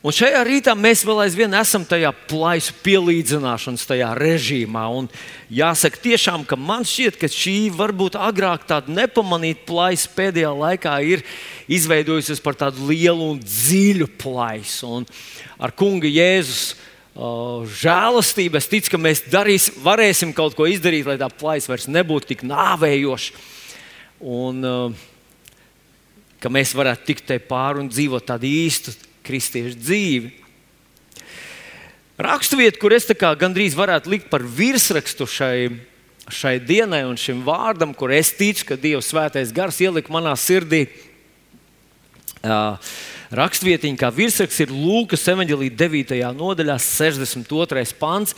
Un šajā rītā mēs vēl aizvien esam tajā plaisu pielīdzināšanas tajā režīmā. Un jāsaka, tiešām, ka man šķiet, ka šī varbūt agrāk tāda nepamanīta plaisa pēdējā laikā ir izveidojusies par tādu lielu un dziļu plaisu. Un ar kunga Jēzus uh, žēlastību es ticu, ka mēs darīs, varēsim kaut ko izdarīt, lai tā plaisa vairs nebūtu tik nāvējoša. Un, uh, ka mēs varētu tikt te pāri un dzīvot tādu īstu kristiešu dzīvi. Raksturvieta, kur es gandrīz varētu likt par virsrakstu šai, šai dienai un šim vārdam, kur es ticu, ka Dieva svētais gars ielika manā sirdī. Uh, Rakstvietiņa kā virsraksts ir Lūkas evanģelīja 9. nodaļā, 62. pants,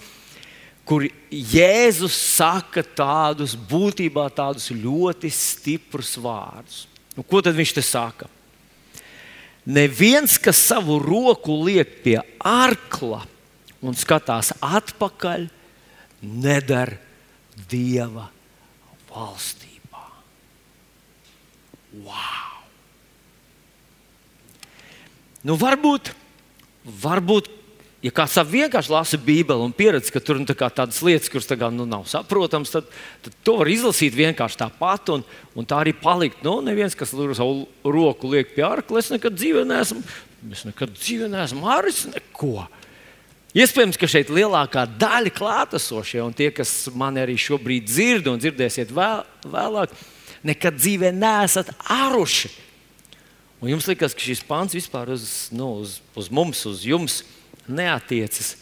kur Jēzus saka tādus būtībā tādus ļoti stiprus vārdus. Nu, ko tad viņš te saka? Neviens, kas savu roku liek pie arkla un skatās atpakaļ, nedara dieva valstībā. Wow! Nu, varbūt, varbūt ja kāds vienkārši lasa Bībeli un pieredz, ka tur nu, tā tādas lietas, kuras tā kā, nu, nav saprotamas, tad, tad to var izlasīt vienkārši tāpat un, un tā arī palikt. Nu, neviens, kas savu roku liek pie arkla, es nekad dzīvē neesmu, es nekad dzīvē neesmu haris neko. Iespējams, ka šeit lielākā daļa klātesošie un tie, kas man arī šobrīd dzird un dzirdēsiet vēl, vēlāk, nekad dzīvē neesat āruši. Un jums liekas, ka šis pants vispār uz, nu, uz, uz mums, uz jums ir neatiecas.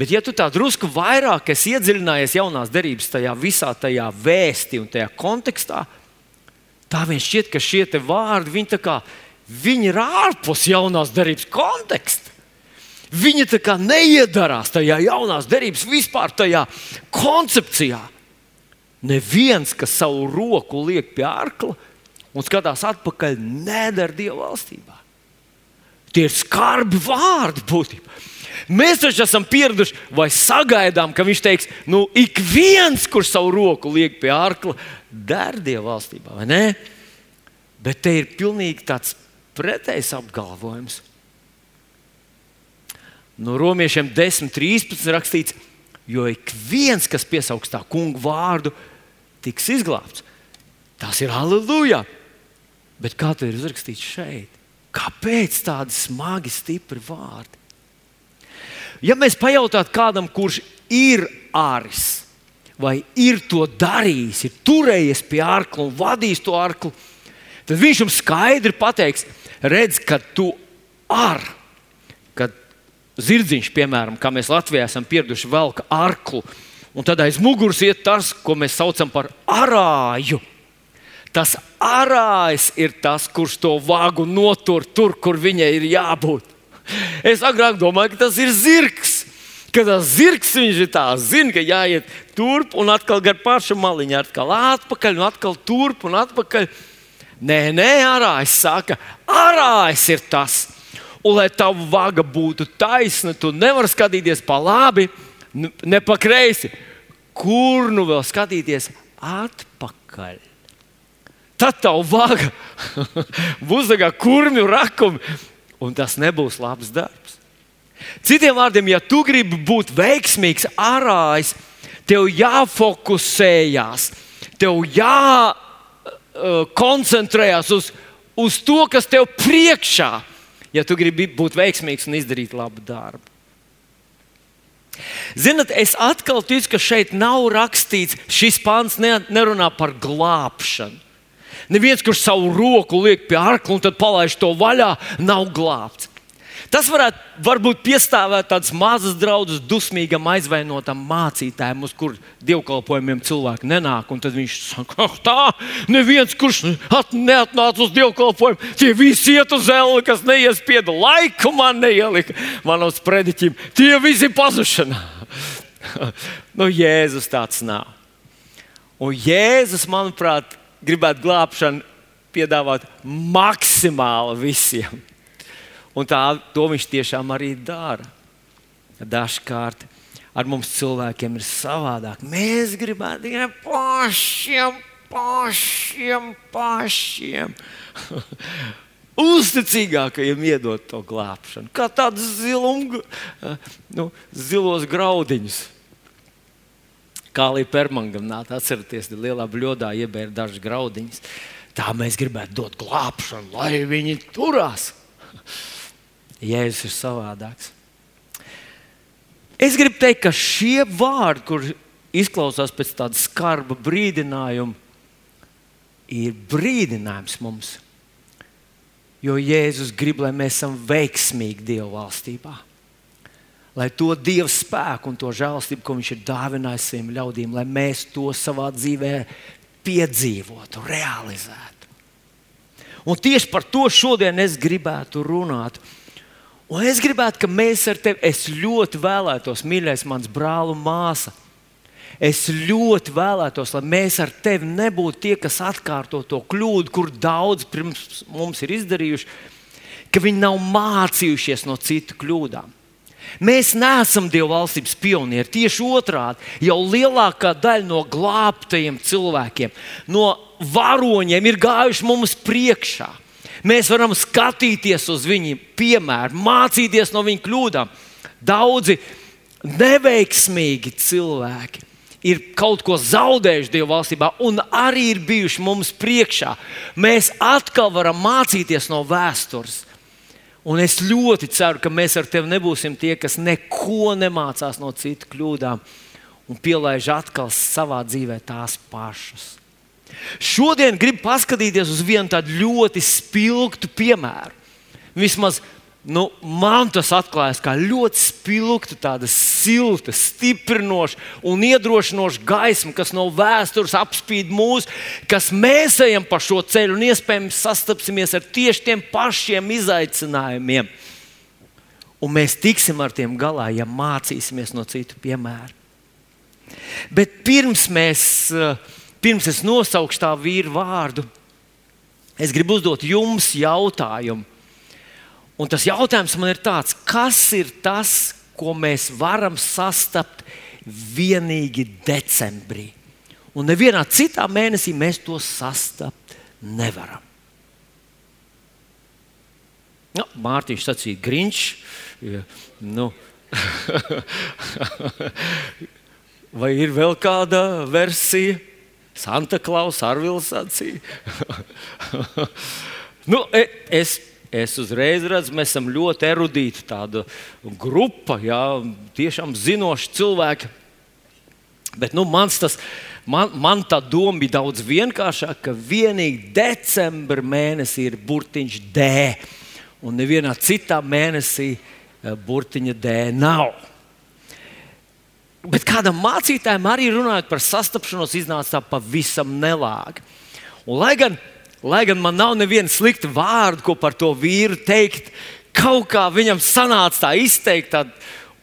Bet, ja tu tā drusku vairāk esi iedziļinājies jaunās derības tajā visā tajā vēstī un tajā kontekstā, tā viņš šķiet, ka šie vārdi viņi kā, viņi ir ārpus jaunās derības konteksta. Viņi tā kā neiedarās tajā jaunās derības vispār tajā koncepcijā. Neviens, kas savu roku liek pie arkla un skatās atpakaļ, nedara Dieva valstībā. Tie ir skarbi vārdi būtībā. Mēs taču esam pieraduši vai sagaidām, ka viņš teiks, nu, ik viens, kurš savu roku liek pie ārkla, der dieva valstībā, vai ne? Bet te ir pilnīgi tāds pretējs apgalvojums. No romiešiem 10, 13 rakstīts, jo ik viens, kas piesaugs tā kungu vārdu, tiks izglābts. Tas ir halleluja! Bet kā tas ir uzrakstīts šeit? Kāpēc tādi smagi, stipri vārdi? Ja mēs pajautātu kādam, kurš ir āris, vai ir to darījis, ir turējies pie arkla un vadījis to arklu, tad viņš jums skaidri pateiks, redz, ka tu ar, kad zirdziņš, piemēram, kā mēs Latvijā esam pieraduši, velk arklu, un tad aiz muguras iet tas, ko mēs saucam par arāju. Tas arājs ir tas, kurš to vagu notur tur, kur viņai ir jābūt. Es agrāk domāju, ka tas ir zirgs. Kad tas zirgs viņš ir tāds, zina, ka jāiet turp un atkal gar pašu maliņu, atkal atpakaļ un atkal turp un atpakaļ. Nē, nē, arājs saka, arājs ir tas. Un, lai tava vaga būtu taisna, tu nevari skatīties pa labi, ne pa kreisi. Kur nu vēl skatīties atpakaļ? Tad tev vaga būs kurmju rakumi, un tas nebūs labs darbs. Citiem vārdiem, ja tu gribi būt veiksmīgs arājs, tev jāfokusējas, tev jākoncentrējas uh, uz, uz to, kas tev priekšā, ja tu gribi būt veiksmīgs un izdarīt labu darbu. Ziniet, es atkal ticu, ka šeit nav rakstīts, šis pāns nerunā par glābšanu. Neviens, kurš savu roku liek pie arkla un tad palaiž to vaļā, nav glābts. Tas varētu varbūt piestāvēt tādas mazas draudzes, dusmīgam, aizvainotam mācītājam, uz kuriem dievkalpojumiem cilvēki nenāk. Tad viņš saka, ah, tā, neviens, kurš at, neatnāca uz dievkalpojumu, tie visi iet uz zeli, kas neiespieda laiku, man neielika manos prediķim. Tie visi pazušanā. nu, Jēzus tāds nav. Un Jēzus, manuprāt, gribētu glābšanu piedāvāt maksimāli visiem. Un tā, to viņš tiešām arī dara. Dažkārt ar mums cilvēkiem ir savādāk. Mēs gribētu tikai pašiem, pašiem, pašiem. uzticīgākajiem iedot to glābšanu, kā tādus zilumu, nu, zilos graudiņus. Kā līdz permangam nāca, atcerieties, lielā bļodā iebēra dažas graudiņas. Tā mēs gribētu dot glābšanu, lai viņi turās. Jēzus ir savādāks. Es gribu teikt, ka šie vārdi, kur izklausās pēc tāda skarba brīdinājuma, ir brīdinājums mums. Jo Jēzus grib, lai mēs esam veiksmīgi Dieva valstībā. Lai to Dieva spēku un to žēlstību, ko Viņš ir dāvinājis saviem ļaudīm, lai mēs to savā dzīvē piedzīvotu, realizētu. Un tieši par to šodien es gribētu runāt. Un es gribētu, ka mēs ar tevi, es ļoti vēlētos, mīļais, mans brāl un māsa. Es ļoti vēlētos, lai mēs ar tevi nebūtu tie, kas atkārto to kļūdu, kur daudz pirms mums ir izdarījuši, ka viņi nav mācījušies no citu kļūdām. Mēs neesam Dieva valstības pionieri. Tieši otrādi, jau lielākā daļa no glābtajiem cilvēkiem, no varoņiem ir gājuši mums priekšā. Mēs varam skatīties uz viņu piemēru, mācīties no viņu kļūdām. Daudzi neveiksmīgi cilvēki ir kaut ko zaudējuši Dieva valstībā, un arī ir bijuši mums priekšā. Mēs atkal varam mācīties no vēstures. Un es ļoti ceru, ka mēs ar tevi nebūsim tie, kas neko nemācās no citu kļūdām un pielaiž atkal savā dzīvē tās pašas. Šodien gribu paskatīties uz vienu tādu ļoti spilgtu piemēru. Vismaz nu, man tas atklājas kā ļoti spilgta, tāda silta, stiprinoša un iedrošinoša gaisma, kas no vēstures apspīd mūs, kas mēs ejam pa šo ceļu un iespējams sastapsimies ar tieši tiem pašiem izaicinājumiem. Un mēs tiksim ar tiem galā, ja mācīsimies no citu piemēru. Bet pirms mēs pirms es nosaukšu tā vīru vārdu, es gribu uzdot jums jautājumu. Un tas jautājums man ir tāds, kas ir tas, ko mēs varam sastapt vienīgi decembrī? Un nevienā citā mēnesī mēs to sastapt nevaram. Nu, Mārtiņš sacīja, Grunčs. Ja, nu. Vai ir vēl kāda versija? Santa Klausa, Arvils sacīja. nu, e, es, es uzreiz redzu, mēs esam ļoti erudīti tāda grupa, jā, tiešām zinoši cilvēki. Bet nu, tas, man, man tā doma bija daudz vienkāršāka, ka vienīgi decembra mēnesī ir burtiņš D, un nevienā citā mēnesī eh, burtiņa D nav. Bet kādam mācītājam arī runājot par sastapšanos, iznāca tā pavisam nelāgi. Un, lai, gan, lai gan man nav neviena slikta vārda, ko par to vīru teikt, kaut kā viņam sanāca tā izteikt. Tā,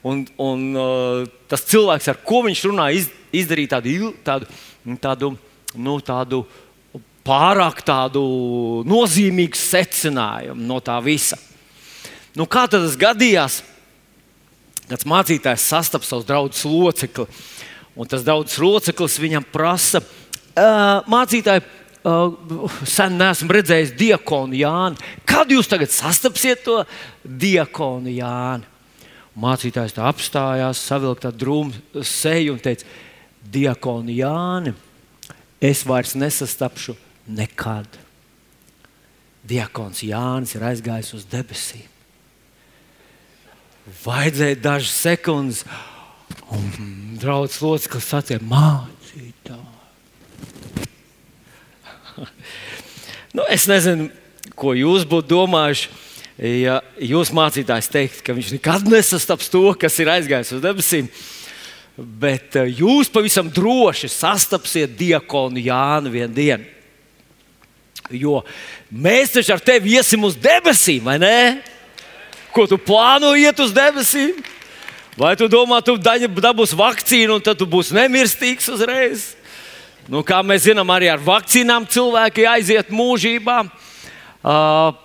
un, un uh, tas cilvēks, ar ko viņš runā, iz, izdarīja tādu, tādu, tādu, nu, tādu pārāk tādu nozīmīgu secinājumu no tā visa. Nu, kā tas gadījās? kāds mācītājs sastaps savus draugus locekli. Un tas draugs loceklis viņam prasa, mācītāji, sen neesmu redzējis diakonu Jānu. Kad jūs tagad sastapsiet to diakonu Jānu? Mācītājs tā apstājās, savilka tādu drūmu seju un teica, diakonu Jāni, es vairs nesastapšu nekad. Diakons Jānis ir aizgājis uz debesīm. Vajadzēja dažas sekundes, un draugs loceklis sacīja, mācītāji. nu, es nezinu, ko jūs būtu domājuši. Ja jūs mācītājs teikt, ka viņš nekad nesastaps to, kas ir aizgājis uz debesīm, bet eh, jūs pavisam droši sastapsiet diakonu Jānu vienā dienā. Jo mēs taču ar tevi iesim uz debesīm, vai ne? Ko tu plāno iet uz debesīm? Vai tu domā, tu dabūsi vakcīnu un tad tu būsi nemirstīgs uzreiz? Nu, kā mēs zinām, arī ar vakcīnām cilvēki aiziet mūžībā. Uh,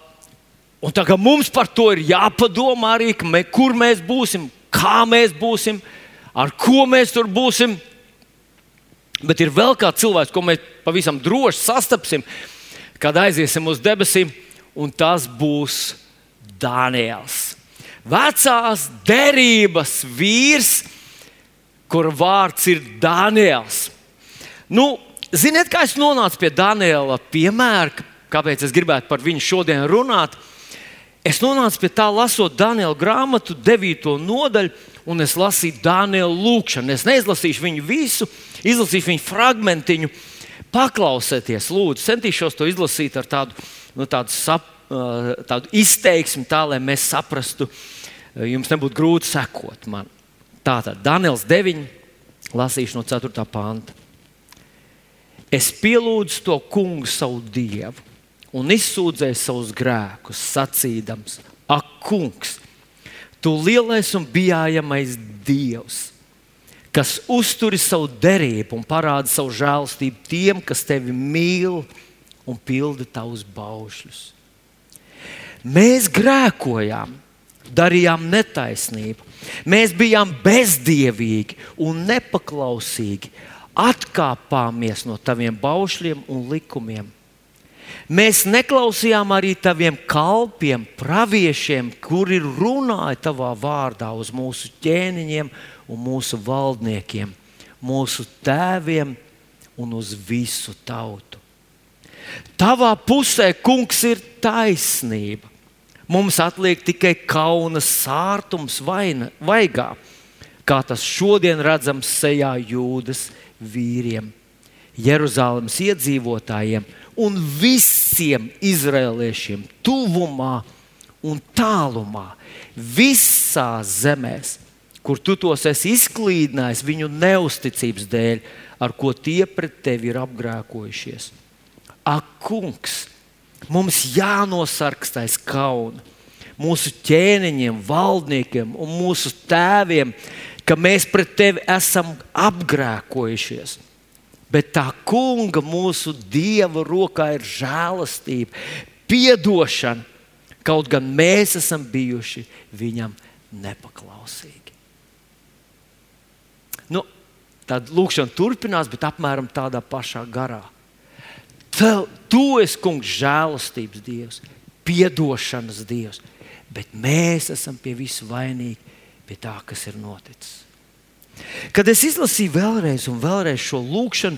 tagad mums par to ir jāpadomā arī, mē, kur mēs būsim, kā mēs būsim, ar ko mēs tur būsim. Bet ir vēl kāds cilvēks, ko mēs pavisam droši sastapsim, kad aiziesim uz debesīm. un tas būs Daniels. Vecās derības vīrs, kur vārds ir Daniels. Nu, ziniet, kā es nonācu pie Daniela piemēra, kāpēc es gribētu par viņu šodien runāt? Es nonācu pie tā, lasot Daniela grāmatu, 9. nodaļu, un es lasīju Daniela lūgšanu. Es neizlasīšu viņu visu, izlasīšu viņu fragmentiņu. Paklausieties, lūdzu, centīšos to izlasīt ar tādu, nu, tādu, sap, tādu izteiksmi, tā lai mēs saprastu, jums nebūtu grūti sekot man. Tātad Daniels 9, lasīšu no 4. panta. Es pielūdzu to kungu, savu dievu un izsūdzēja savus grēkus, sacīdams: Ak, kungs, tu lielais un bijājamais dievs! Kas uztur savu derību un parāda savu žēlstību tiem, kas tevi mīl un pilda tavus baušļus. Mēs grēkojām, darījām netaisnību, mēs bijām bezdievīgi un nepaklausīgi, atkāpāmies no taviem baušļiem un likumiem Mēs neklausījām arī taviem kalpiem, praviešiem, kuri runāja tavā vārdā uz mūsu ķēniņiem un mūsu valdniekiem, mūsu tēviem un uz visu tautu. Tavā pusē, kungs, ir taisnība. Mums atliek tikai kauna sārtums vaina, vaigā, kā tas šodien redzams sejā jūdas vīriem, Jeruzalemes iedzīvotājiem un visiem izrēliešiem, tuvumā un tālumā, visās zemēs, kur tu tos esi izklīdinājis viņu neusticības dēļ, ar ko tie pret tevi ir apgrēkojušies. Ak, kungs, mums jānosargstais kauna mūsu ķēniņiem, valdniekiem un mūsu tēviem, ka mēs pret tevi esam apgrēkojušies bet tā kunga, mūsu dieva rokā ir žēlastība, atdošana, kaut gan mēs esam bijuši viņam nepaklausīgi. Nu, tad lūkšana turpinās, bet apmēram tādā pašā garā. Tev, tu esi kungs, žēlastības dievs, atdošanas dievs, bet mēs esam pie visu vainīgi, pie tā, kas ir noticis. Kad es izlasīju vēlreiz un vēlreiz šo lūkšanu,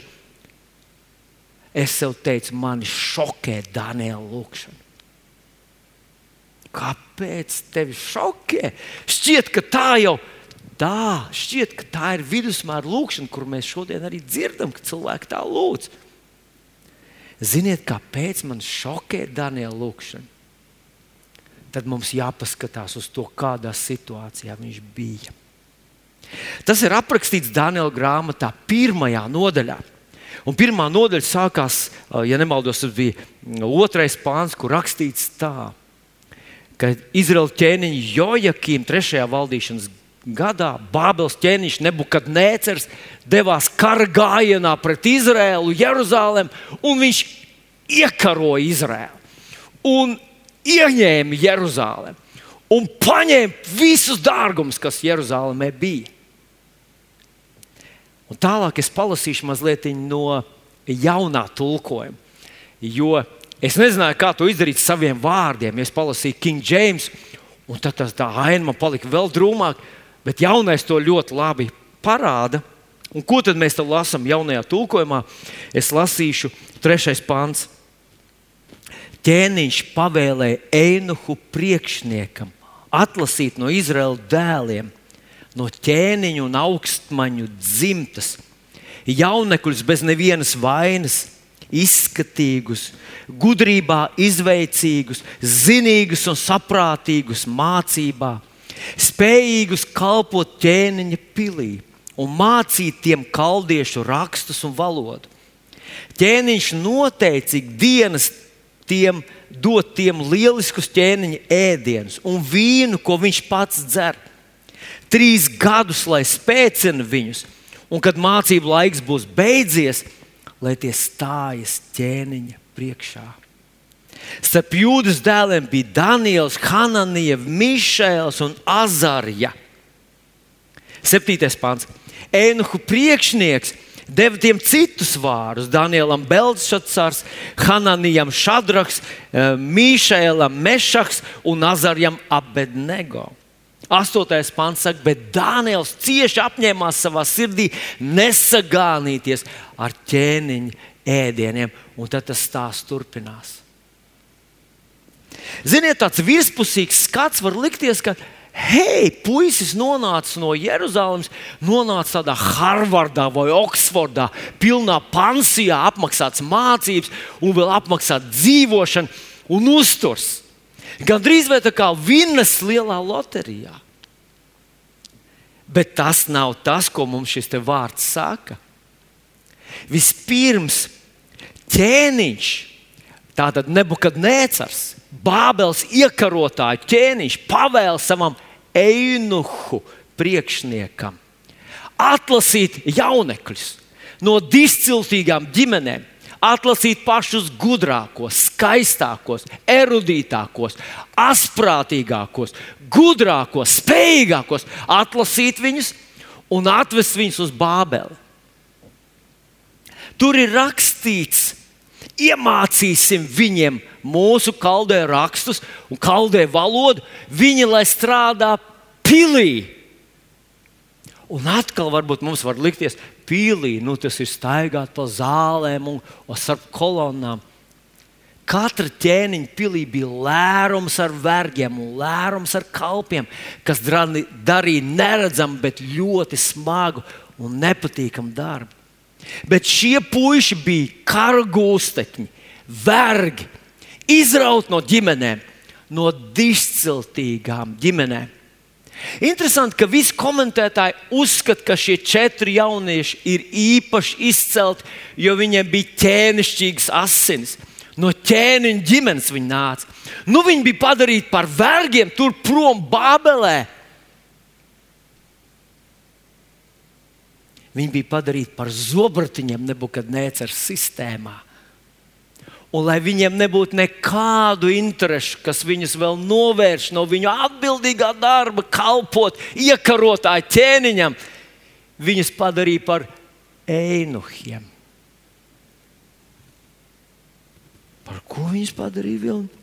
es sev teicu, mani šokē Daniela lūkšana. Kāpēc tevi šokē? Šķiet, ka tā jau tā, šķiet, ka tā ir vidusmēra lūkšana, kur mēs šodien arī dzirdam, ka cilvēki tā lūdz. Ziniet, kāpēc man šokē Daniela lūkšana? Tad mums jāpaskatās uz to, kādā situācijā viņš bija. Tas ir aprakstīts Daniela grāmatā, pirmajā nodaļā. Un pirmā nodaļa sākās, ja nemaldos, tas bija otrais pāns, kur rakstīts tā, ka Izraēla ķēniņa Jojakim trešajā valdīšanas gadā Bābeles ķēniņš Nebukadnēcers devās kara gājienā pret Izraēlu, Jeruzalem, un viņš iekaroja Izraēlu un ieņēma Jeruzalem un paņēma visus dārgumus, kas Jeruzalemē bija. Un tālāk es palasīšu mazliet no jaunā tulkojuma. Jo es nezināju, kā to izdarīt saviem vārdiem. Es palasīju King James, un tad tas tā aina man palika vēl drūmāk, bet jaunais to ļoti labi parāda. Un ko tad mēs tam lasām jaunajā tulkojumā? Es lasīšu trešais pāns. Ķēniņš pavēlēja Einuhu priekšniekam atlasīt no Izraēla dēliem no ķēniņa un augstmaņu dzimtas, jaunekļus bez nevienas vainas, izskatīgus, gudrībā izveicīgus, zinīgus un saprātīgus mācībā, spējīgus kalpot ķēniņa pilī un mācīt tiem kaldiešu rakstus un valodu. Ķēniņš noteica dienas tiem dot tiem lieliskus ķēniņa ēdienus un vīnu, ko viņš pats dzer trīs gadus, lai spēcina viņus, un kad mācību laiks būs beidzies, lai tie stājas ķēniņa priekšā. Starp jūdas dēliem bija Daniels, Hananievs, Mišēls un Azarija. Septītais pāns. Ēnuhu priekšnieks deva tiem citus vārdus. Danielam Belčatsārs, Hananijam Šadraks, eh, Mīšēlam Mešaks un Nazarjam Abednego. Astotais pants saka, bet Dānijas cieši apņēmās savā sirdī nesagānīties ar ķēniņa ēdieniem, un tad tas stāsts turpinās. Ziniet, tāds virspusīgs skats var likties, ka hei, puisis nonāca no Jeruzalemes, nonāca tādā Harvardā vai Oksfordā, pilnā pansijā, apmaksāts mācības, un vēl apmaksāts dzīvošana un uzturs. Gan drīz vai tā kā vinnas lielā loterijā. Bet tas nav tas, ko mums šis vārds saka. Vispirms ķēniņš, tātad nebukadnēcars, Bābels iekarotāju ķēniņš pavēl savam einuhu priekšniekam atlasīt jaunekļus no disciltīgām ģimenēm, atlasīt pašus gudrākos, skaistākos, erudītākos, asprātīgākos, gudrākos, spējīgākos, atlasīt viņus un atvest viņus uz Bābeli. Tur ir rakstīts, iemācīsim viņiem mūsu kaldē rakstus un kaldē valodu, viņi lai strādā pilī. Un atkal varbūt mums var likties, pilī, nu, tas ir staigāt pa zālēm un, un starp kolonnām. Katra ķēniņa pilī bija lērums ar vergiem un lērums ar kalpiem, kas darīja neredzamu, bet ļoti smagu un nepatīkamu darbu. Bet šie puiši bija kara gūstekņi, vergi, izraut no ģimenēm, no disciltīgām ģimenēm. Interesanti, ka visi komentētāji uzskata, ka šie četri jaunieši ir īpaši izcelti, jo viņiem bija ķēnišķīgas asinis. No ķēniņa ģimenes viņi nāca. Nu, viņi bija padarīti par vergiem tur prom Bābelē. Viņi bija padarīti par zobratiņiem, necērs sistēmā. Un lai viņiem nebūtu nekādu interesu, kas viņus vēl novērš no viņu atbildīgā darba, kalpot iekarotāju ķēniņam, viņus padarīja par einuhiem. Par ko viņus padarīja vilni?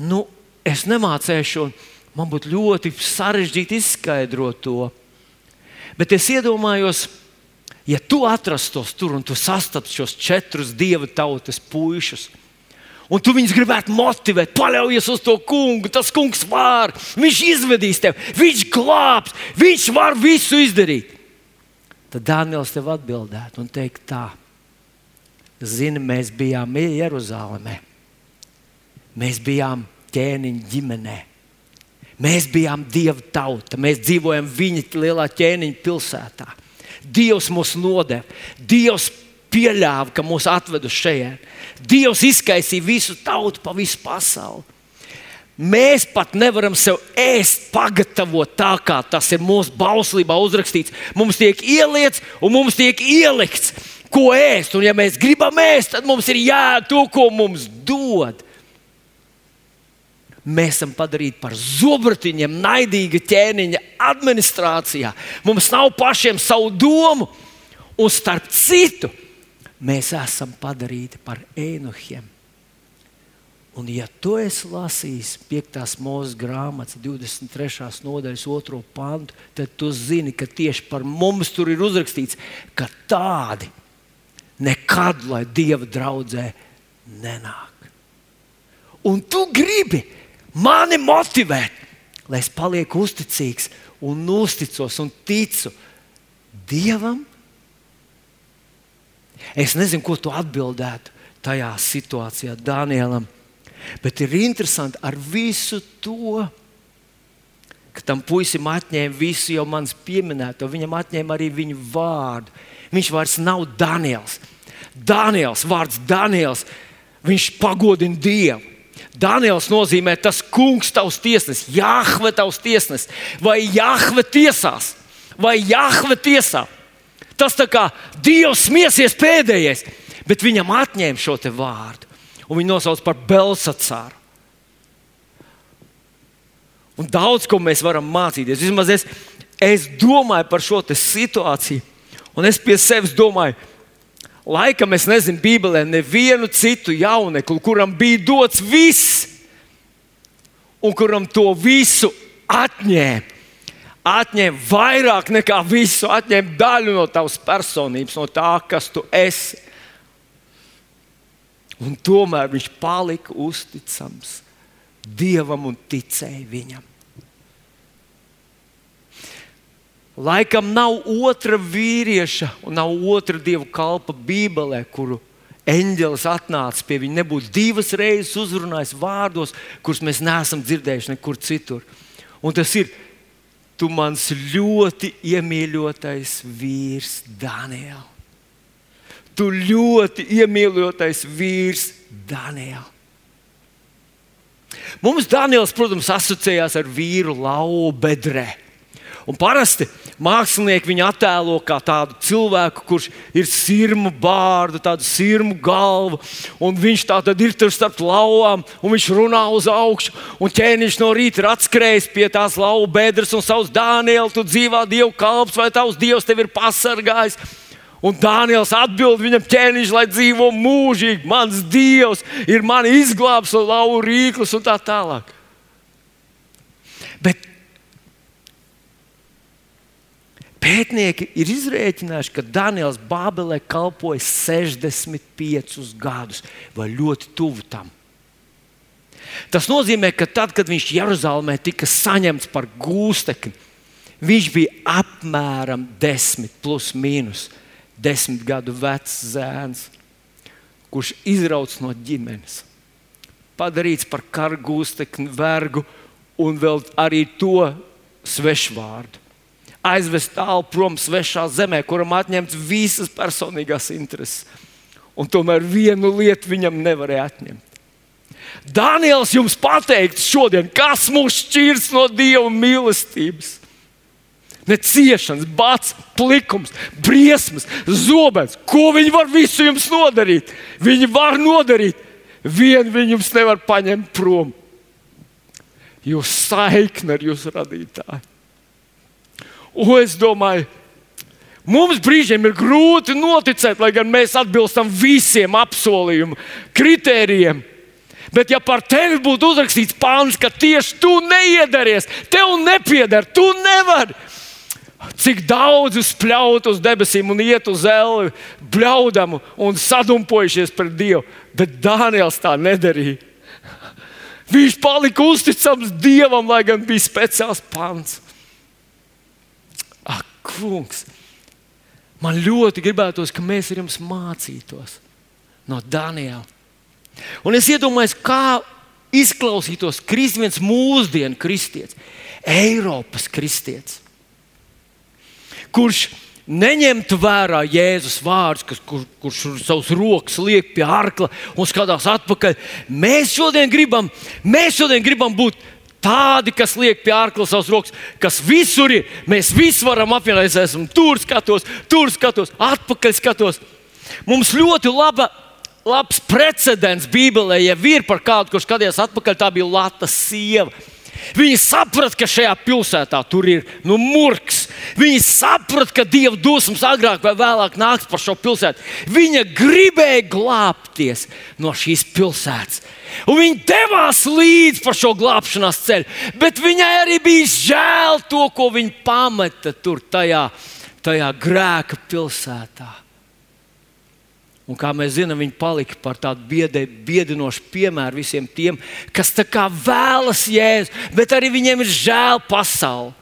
Nu, es nemācīšu, un man būtu ļoti sarežģīti izskaidrot to. Bet es iedomājos, ja tu atrastos tur un tu sastaptu šos četrus dieva tautas puišus, un tu viņus gribētu motivēt, paļaujies uz to kungu, tas kungs var, viņš izvedīs tevi, viņš glābs, viņš var visu izdarīt. Tad Dānijas tev atbildētu un teikt tā, zini, mēs bijām Jeruzalemē, mēs bijām ķēniņa ģimenē. Mēs bijām dieva tauta, mēs dzīvojam viņa lielā ķēniņa pilsētā. Dievs mūs nodeva, Dievs pieļāva, ka mūs atved uz šejienes. Dievs izkaisīja visu tautu pa visu pasauli. Mēs pat nevaram sev ēst, pagatavot tā, kā tas ir mūsu bauslībā uzrakstīts. Mums tiek ieliets un mums tiek ielikts, ko ēst. Un, ja mēs gribam ēst, tad mums ir jādara to, ko mums dod mēs esam padarīti par zobratiņiem, naidīga ķēniņa administrācijā. Mums nav pašiem savu domu, un starp citu, mēs esam padarīti par ēnuhiem. Un, ja tu esi lasījis 5. mūža grāmatas 23. nodaļas 2. pantu, tad tu zini, ka tieši par mums tur ir uzrakstīts, ka tādi nekad, lai Dieva draudzē nenāk. Un tu gribi, mani motivēt, lai es palieku uzticīgs un uzticos un ticu Dievam. Es nezinu, ko tu atbildētu tajā situācijā Danielam, bet ir interesanti ar visu to, ka tam puisim atņēma visu jau manis pieminēto, viņam atņēma arī viņa vārdu. Viņš vairs nav Daniels. Daniels, vārds Daniels, viņš pagodina Dievu. Daniels nozīmē tas kungs, tavs tiesnesis, Jahve, tavs tiesnesis, vai Jahve tiesās, vai Jahve tiesā. Tas tā kā Dievs smiesies pēdējais, bet viņam atņēma šo vārdu un viņu nosauc par Belsacāru. Un daudz ko mēs varam mācīties. Vismaz es, es domāju par šo situāciju. Un es pie sevis domāju, laikam es nezinu, Bībelē nevienu citu jaunekli, kuram bija dots viss, un kuram to visu atņēma. Atņēma vairāk nekā visu, atņēma daļu no tavas personības, no tā, kas tu esi. Un tomēr viņš palika uzticams Dievam un ticēja viņam. Laikam nav otra vīrieša un nav otra dieva kalpa Bībelē, kuru eņģelis atnāca pie viņa. Nebūtu divas reizes uzrunājis vārdos, kurus mēs neesam dzirdējuši nekur citur. Un tas ir tu mans ļoti iemīļotais vīrs, Daniels. Tu ļoti iemīļotais vīrs, Daniels. Mums Daniels, protams, asociējās ar vīru lauvu bedrē. Un parasti mākslinieki viņu attēlo kā tādu cilvēku, kurš ir sirmu bārdu, tādu sirmu galvu. Viņš tā tad ir tur starp lauvām, un viņš runā uz augšu. Un ķēniņš no rīta ir atskrējis pie tās lauvu bedres un savus Dānielu, tu dzīvā dievu kalps, vai tavs dievs tevi ir pasargājis. Un Dānijas atbild viņam, ķēniņš, lai dzīvo mūžīgi. Mans dievs ir mani izglābs no lauva rīklas un tā tālāk. Bet pētnieki ir izrēķinājuši, ka Daniels Bābelē kalpoja 65 gadus vai ļoti tuvu tam. Tas nozīmē, ka tad, kad viņš Jeruzalemē tika saņemts par gūstekni, viņš bija apmēram 10 plus mīnus desmit gadu vecs zēns, kurš izrauts no ģimenes, padarīts par kargūstekni, vergu un vēl arī to svešvārdu. Aizvest tālu prom svešā zemē, kuram atņemts visas personīgās intereses. Un tomēr vienu lietu viņam nevarēja atņemt. Daniels jums pateiks šodien, kas mūs šķirs no Dieva mīlestības ne ciešanas, bats, plikums, briesmas, zobens. Ko viņi var visu jums nodarīt? Viņi var nodarīt. Vienu viņi jums nevar paņemt prom. Jūs saikni ar jūsu radītāju. Un es domāju, mums brīžiem ir grūti noticēt, lai gan mēs atbilstam visiem apsolījumu kritērijiem. Bet, ja par tevi būtu uzrakstīts pāns, ka tieši tu neiedaries, tev nepieder, tu nevari, Cik daudz spļaut uz debesīm un iet uz zeli, bļaudam un sadumpojušies pret Dievu. Bet Dāniels tā nedarīja. Viņš palika uzticams Dievam, lai gan bija speciāls pants. Kungs! Man ļoti gribētos, ka mēs ar jums mācītos no Daniela. Un es iedomājos, kā izklausītos viens mūsdienu kristietis, Eiropas kristietis kurš neņemtu vērā Jēzus vārdus, kas, kur, kurš savus rokas liek pie arkla un skatās atpakaļ. Mēs šodien gribam, mēs šodien gribam būt tādi, kas liek pie ārkla savus rokas, kas visur ir. Mēs visi varam apvienoties, esam tur skatos, tur skatos, atpakaļ skatos. Mums ļoti laba, labs precedents Bībelē, ja ir par kādu, kurš skatījās atpakaļ, tā bija Latvijas sieva. Viņi saprata, ka šajā pilsētā tur ir nu, murgs. Viņi saprata, ka dieva dusmas agrāk vai vēlāk nāks par šo pilsētu. Viņa gribēja glābties no šīs pilsētas. Un viņi devās līdzi pa šo glābšanās ceļu, bet viņai arī bija žēl to, ko viņa pameta tur, tajā, tajā grēka pilsētā. Un kā mēs zinām, viņi palika par tādu biedē, biedinošu piemēru visiem tiem, kas tā kā vēlas jēzu, bet arī viņiem ir žēl pasauli.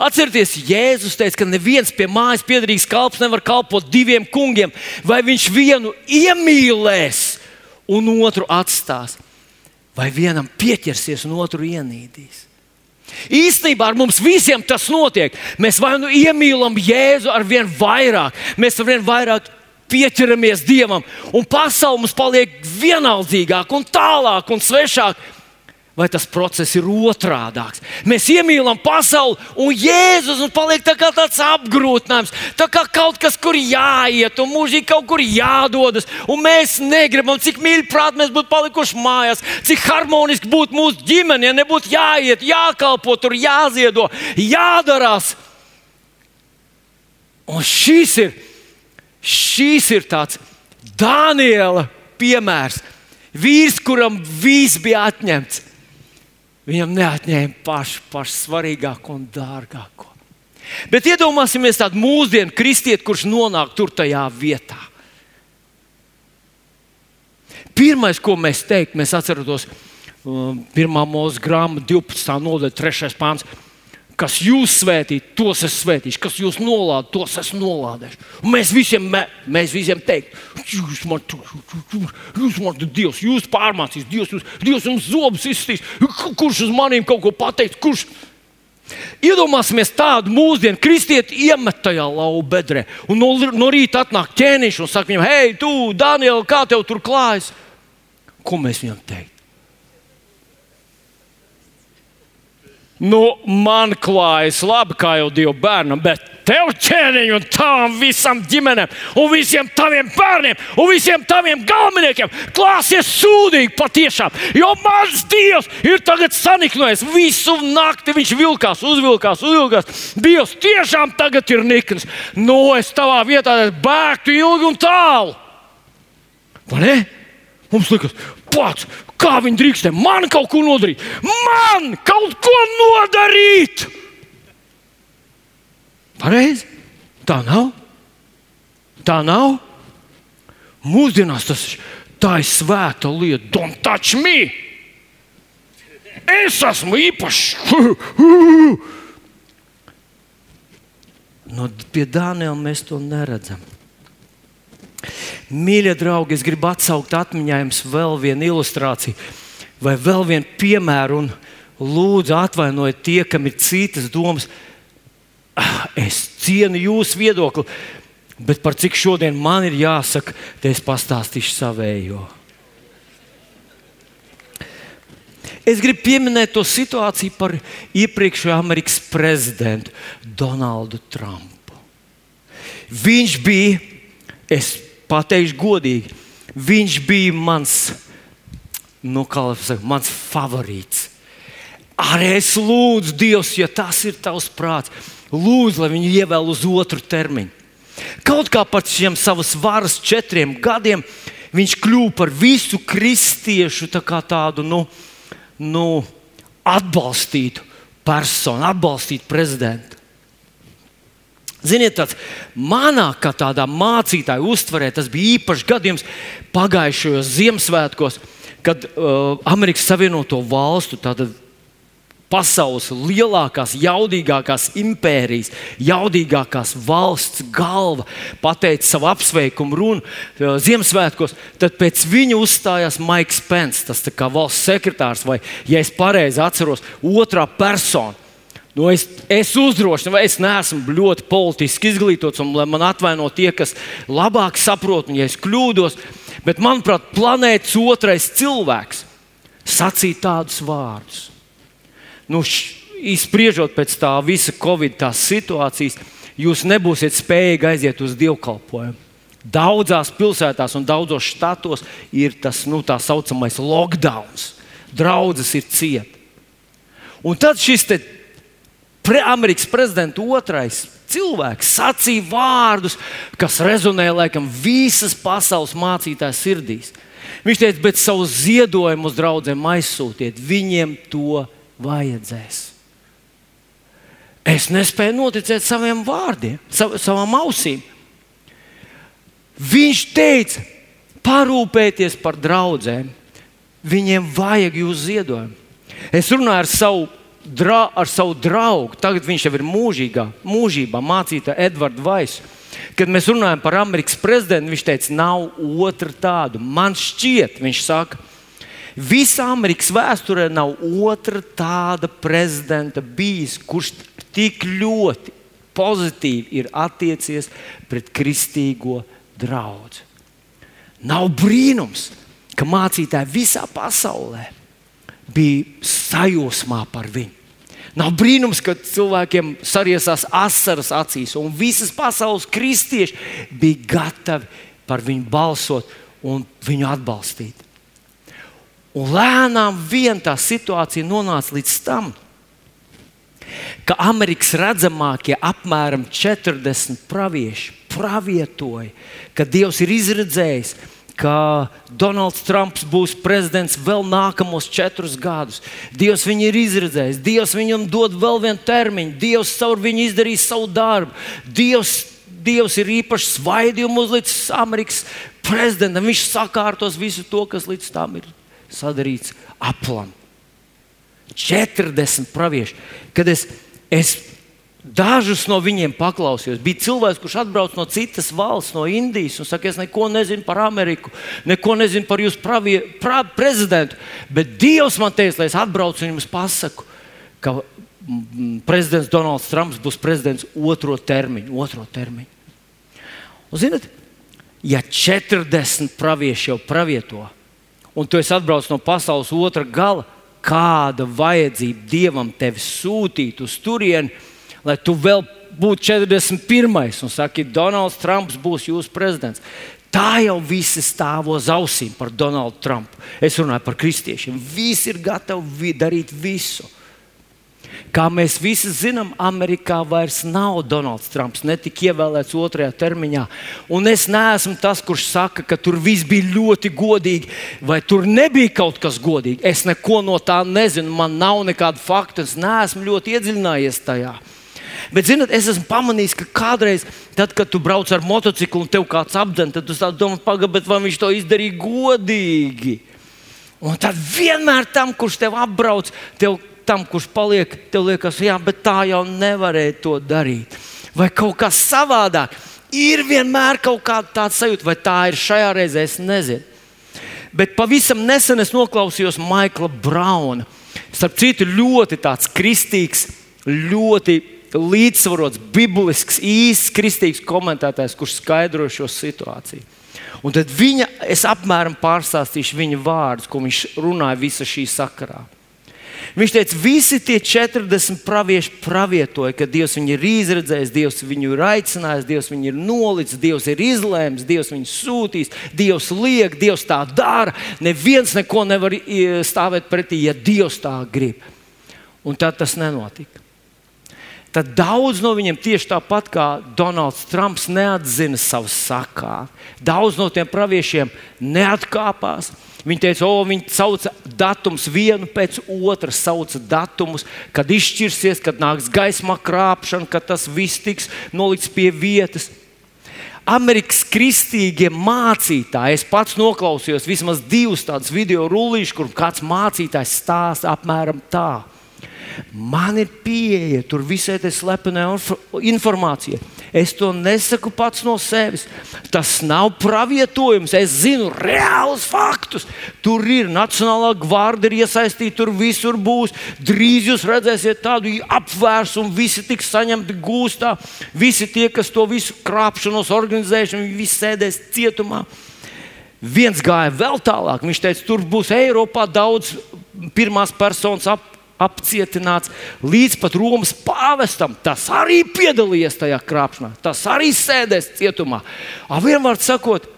Atcerieties, Jēzus teica, ka neviens pie mājas piedarīgs kalps nevar kalpot diviem kungiem, vai viņš vienu iemīlēs un otru atstās, vai vienam pieķersies un otru ienīdīs. Īstenībā ar mums visiem tas notiek. Mēs vai nu iemīlam Jēzu ar vien vairāk, mēs ar vien vairāk pieķeramies Dievam, un pasaule mums paliek vienaldzīgāka un tālāk un svešāka. Vai tas process ir otrādāks? Mēs iemīlam pasauli, un Jēzus mums paliek tā kā tāds apgrūtinājums, tā kā kaut kas, kur jāiet, un mūžīgi kaut kur jādodas. Un mēs negribam, cik mīļi prātā mēs būtu palikuši mājās, cik harmoniski būtu mūsu ģimene, ja nebūtu jāiet, jākalpo, tur jāziedo, jādarās. Un šis ir, šis ir tāds Daniela piemērs. Vīrs, kuram viss bija atņemts, viņam neatņēma pašu, pašu svarīgāko un dārgāko. Bet iedomāsimies tādu mūsdienu kristieti, kurš nonāk tur tajā vietā. Pirmais, ko mēs teiktu, mēs atceramies, um, pirmā mūža grāmata, 12. nodaļa, 3. pāns kas jūs svētīt, tos es svētīšu, kas jūs nolādē, tos es nolādēšu. Un mēs visiem, mēs visiem teiktu, jūs man tur, jūs man tur, Dievs, jūs pārmācīs, Dievs, jūs, Dievs jums zobus izstīs, kurš uz maniem kaut ko pateiks, kurš. Iedomāsimies tādu mūsdienu kristieti iemet tajā lauva bedrē, un no, no rīta atnāk ķēniņš un saka viņam, hei, tu, Daniel, kā tev tur klājas? Ko mēs viņam teiktu? Nu, man klājas labi, kā jau divu bērnam, bet tev ķēniņš un tām visam ģimenēm, un visiem taviem bērniem, un visiem taviem galveniekiem klāsies sūdīgi patiešām. Jo mans dievs ir tagad saniknojis visu nakti. Viņš vilkās, uzvilkās, uzvilkās. Dievs tiešām tagad ir nikns. Nu, es tavā vietā bēgtu ilgi un tālu. Vai ne? Mums liekas, pats, kā viņi drīkstē man kaut ko nodarīt. Man kaut ko nodarīt! Pareizi? Tā nav. Tā nav. Mūsdienās tas tā ir svēta lieta. Don't touch me! Es esmu īpašs. No, pie Dānijas mēs to neredzam. Mīļie draugi, es gribu atsaukt atmiņā jums vēl vienu ilustrāciju vai vēl vienu piemēru. Lūdzu, atvainojiet tie, kam ir citas domas. Ah, es cienu jūsu viedokli, bet par cik šodien man ir jāsaka, te es pastāstīšu savējo. Es gribu pieminēt to situāciju par iepriekšējo Amerikas prezidentu Donaldu Trumpu. Viņš bija, es pateikšu godīgi, viņš bija mans, nu, saka, mans favorīts. Arī es lūdzu, Dievs, ja tas ir tavs prāts, lūdzu, lai viņu ievēl uz otru termiņu. Kaut kā par šiem savas varas četriem gadiem viņš kļuva par visu kristiešu tā tādu nu, nu, atbalstītu personu, atbalstītu prezidentu. Ziniet, tāds manā, kā tādā mācītāja uztverē, tas bija īpašs gadījums pagājušajos Ziemassvētkos, kad uh, Amerikas Savienoto Valstu pasaules lielākās, jaudīgākās impērijas, jaudīgākās valsts galva pateica savu apsveikumu runu uh, Ziemassvētkos, tad pēc viņa uzstājās Maiks Pence, tas kā valsts sekretārs, vai, ja es pareizi atceros, otrā persona. Nu, es, es uzdrošinu, vai es neesmu ļoti politiski izglītots, un man atvaino tie, kas labāk saprot, un ja es kļūdos, bet manuprāt, planētas otrais cilvēks sacīja tādus vārdus. Nu, Izspriežot pēc tā visa Covid situācijas, jūs nebūsiet spējīgi aiziet uz dievkalpojumu. Daudzās pilsētās un daudzos štatos ir tas nu, tā saucamais lockdown. Draudzes ir cieta. Un tad šis pre Amerikas prezidenta otrais cilvēks sacīja vārdus, kas rezonē laikam visas pasaules mācītājas sirdīs. Viņš teica, bet savu ziedojumu uz draugiem aizsūtiet, viņiem to vajadzēs. Es nespēju noticēt saviem vārdiem, sav, savām ausīm. Viņš teica, parūpēties par draugiem. Viņiem vajag jūsu ziedojumu. Es runāju ar savu dra, ar savu draugu, tagad viņš jau ir mūžīgā, mūžībā mācītājs Edvards Vaiss. Kad mēs runājam par Amerikas prezidentu, viņš teica, nav otra tādu. Man šķiet, viņš saka, visā Amerikas vēsturē nav otra tāda prezidenta bijis, kurš tik ļoti pozitīvi ir attiecies pret kristīgo draugu. Nav brīnums, ka mācītāji visā pasaulē bija sajūsmā par viņu. Nav brīnums, ka cilvēkiem sariesās asaras acīs, un visas pasaules kristieši bija gatavi par viņu balsot un viņu atbalstīt. Un lēnām vien tā situācija nonāca līdz tam, ka Amerikas redzamākie apmēram 40 pravieši pravietoja, ka Dievs ir izredzējis, ka Donalds Trumps būs prezidents vēl nākamos četrus gadus. Dievs viņu ir izredzējis, Dievs viņam dod vēl vienu termiņu, Dievs caur viņu izdarīs savu darbu. Dievs, Dievs ir īpaši svaidījumu uzlicis Amerikas prezidentam. Viņš sakārtos visu to, kas līdz tam ir sadarīts aplam. 40 pravieši. Kad es, es Dažus no viņiem paklausījos. Bija cilvēks, kurš atbrauc no citas valsts, no Indijas, un saka, es neko nezinu par Ameriku, neko nezinu par jūsu pravie, pra, prezidentu. Bet Dievs man teica, lai es atbraucu un jums pasaku, ka prezidents Donalds Trumps būs prezidents otro termiņu. Otro termiņu. Un, zinat, ja 40 pravieši jau pravieto, un tu esi atbraucis no pasaules otra gala, kāda vajadzība Dievam tevi sūtīt uz turieni? Lai tu vēl būtu 41. un saki, Donalds Trumps būs jūsu prezidents. Tā jau visi stāv uz ausīm par Donaldu Trumpu. Es runāju par kristiešiem. Visi ir gatavi darīt visu. Kā mēs visi zinām, Amerikā vairs nav Donalds Trumps, netika ievēlēts otrajā termiņā. Un es neesmu tas, kurš saka, ka tur viss bija ļoti godīgi, vai tur nebija kaut kas godīgi. Es neko no tā nezinu, man nav nekādu faktu, es neesmu ļoti iedziļinājies tajā. Bet, zinot, es esmu pamanījis, ka kādreiz, tad, kad tu brauc ar motociklu un tev kāds apdzen, tad tu domā, pagaidi, vai viņš to izdarīja godīgi. Un tad vienmēr tam, kurš tev apbrauc, tev, tam, kurš paliek, tev liekas, jā, bet tā jau nevarēja to darīt. Vai kaut kas savādāk. Ir vienmēr kaut kāda tāda sajūta, vai tā ir šajā reizē, es nezinu. Bet pavisam nesen es noklausījos Maikla Brauna. Starp citu, ļoti kristīgs, ļoti līdzsvarots, biblisks, īsts, kristīgs komentētājs, kurš skaidro šo situāciju. Un tad viņa, es apmēram pārstāstīšu viņa vārdus, ko viņš runāja visa šī sakarā. Viņš teica, visi tie 40 pravieši pravietoja, ka Dievs viņu ir izredzējis, Dievs viņu ir aicinājis, Dievs viņu ir nolicis, Dievs ir izlēms, Dievs viņu sūtīs, Dievs liek, Dievs tā dara. Neviens neko nevar stāvēt pretī, ja Dievs tā grib. Un tad tas nenotika tad daudz no viņiem tieši tāpat kā Donalds Trumps neatzina savu sakā. Daudz no tiem praviešiem neatkāpās. Viņi teica, o, viņi sauca datumus vienu pēc otra, sauca datumus, kad izšķirsies, kad nāks gaisma krāpšana, kad tas viss tiks nolikts pie vietas. Amerikas kristīgie mācītāji, es pats noklausījos vismaz divus tādus video rullīšus, kur kāds mācītājs stāsta apmēram tā Man ir pieeja tur visai tai slepenai informācijai. Es to nesaku pats no sevis. Tas nav pravietojums. Es zinu reālus faktus. Tur ir Nacionālā gvarda iesaistīta, tur visur būs. Drīz jūs redzēsiet tādu apvērsumu, visi tiks saņemti gūstā. Visi tie, kas to visu krāpšanos organizējuši, viņi visi sēdēs cietumā. Viens gāja vēl tālāk. Viņš teica, tur būs Eiropā daudz pirmās personas ap, apcietināts līdz pat Romas pāvestam. Tas arī piedalījies tajā krāpšanā, tas arī sēdēs cietumā. Vienmēr sakot,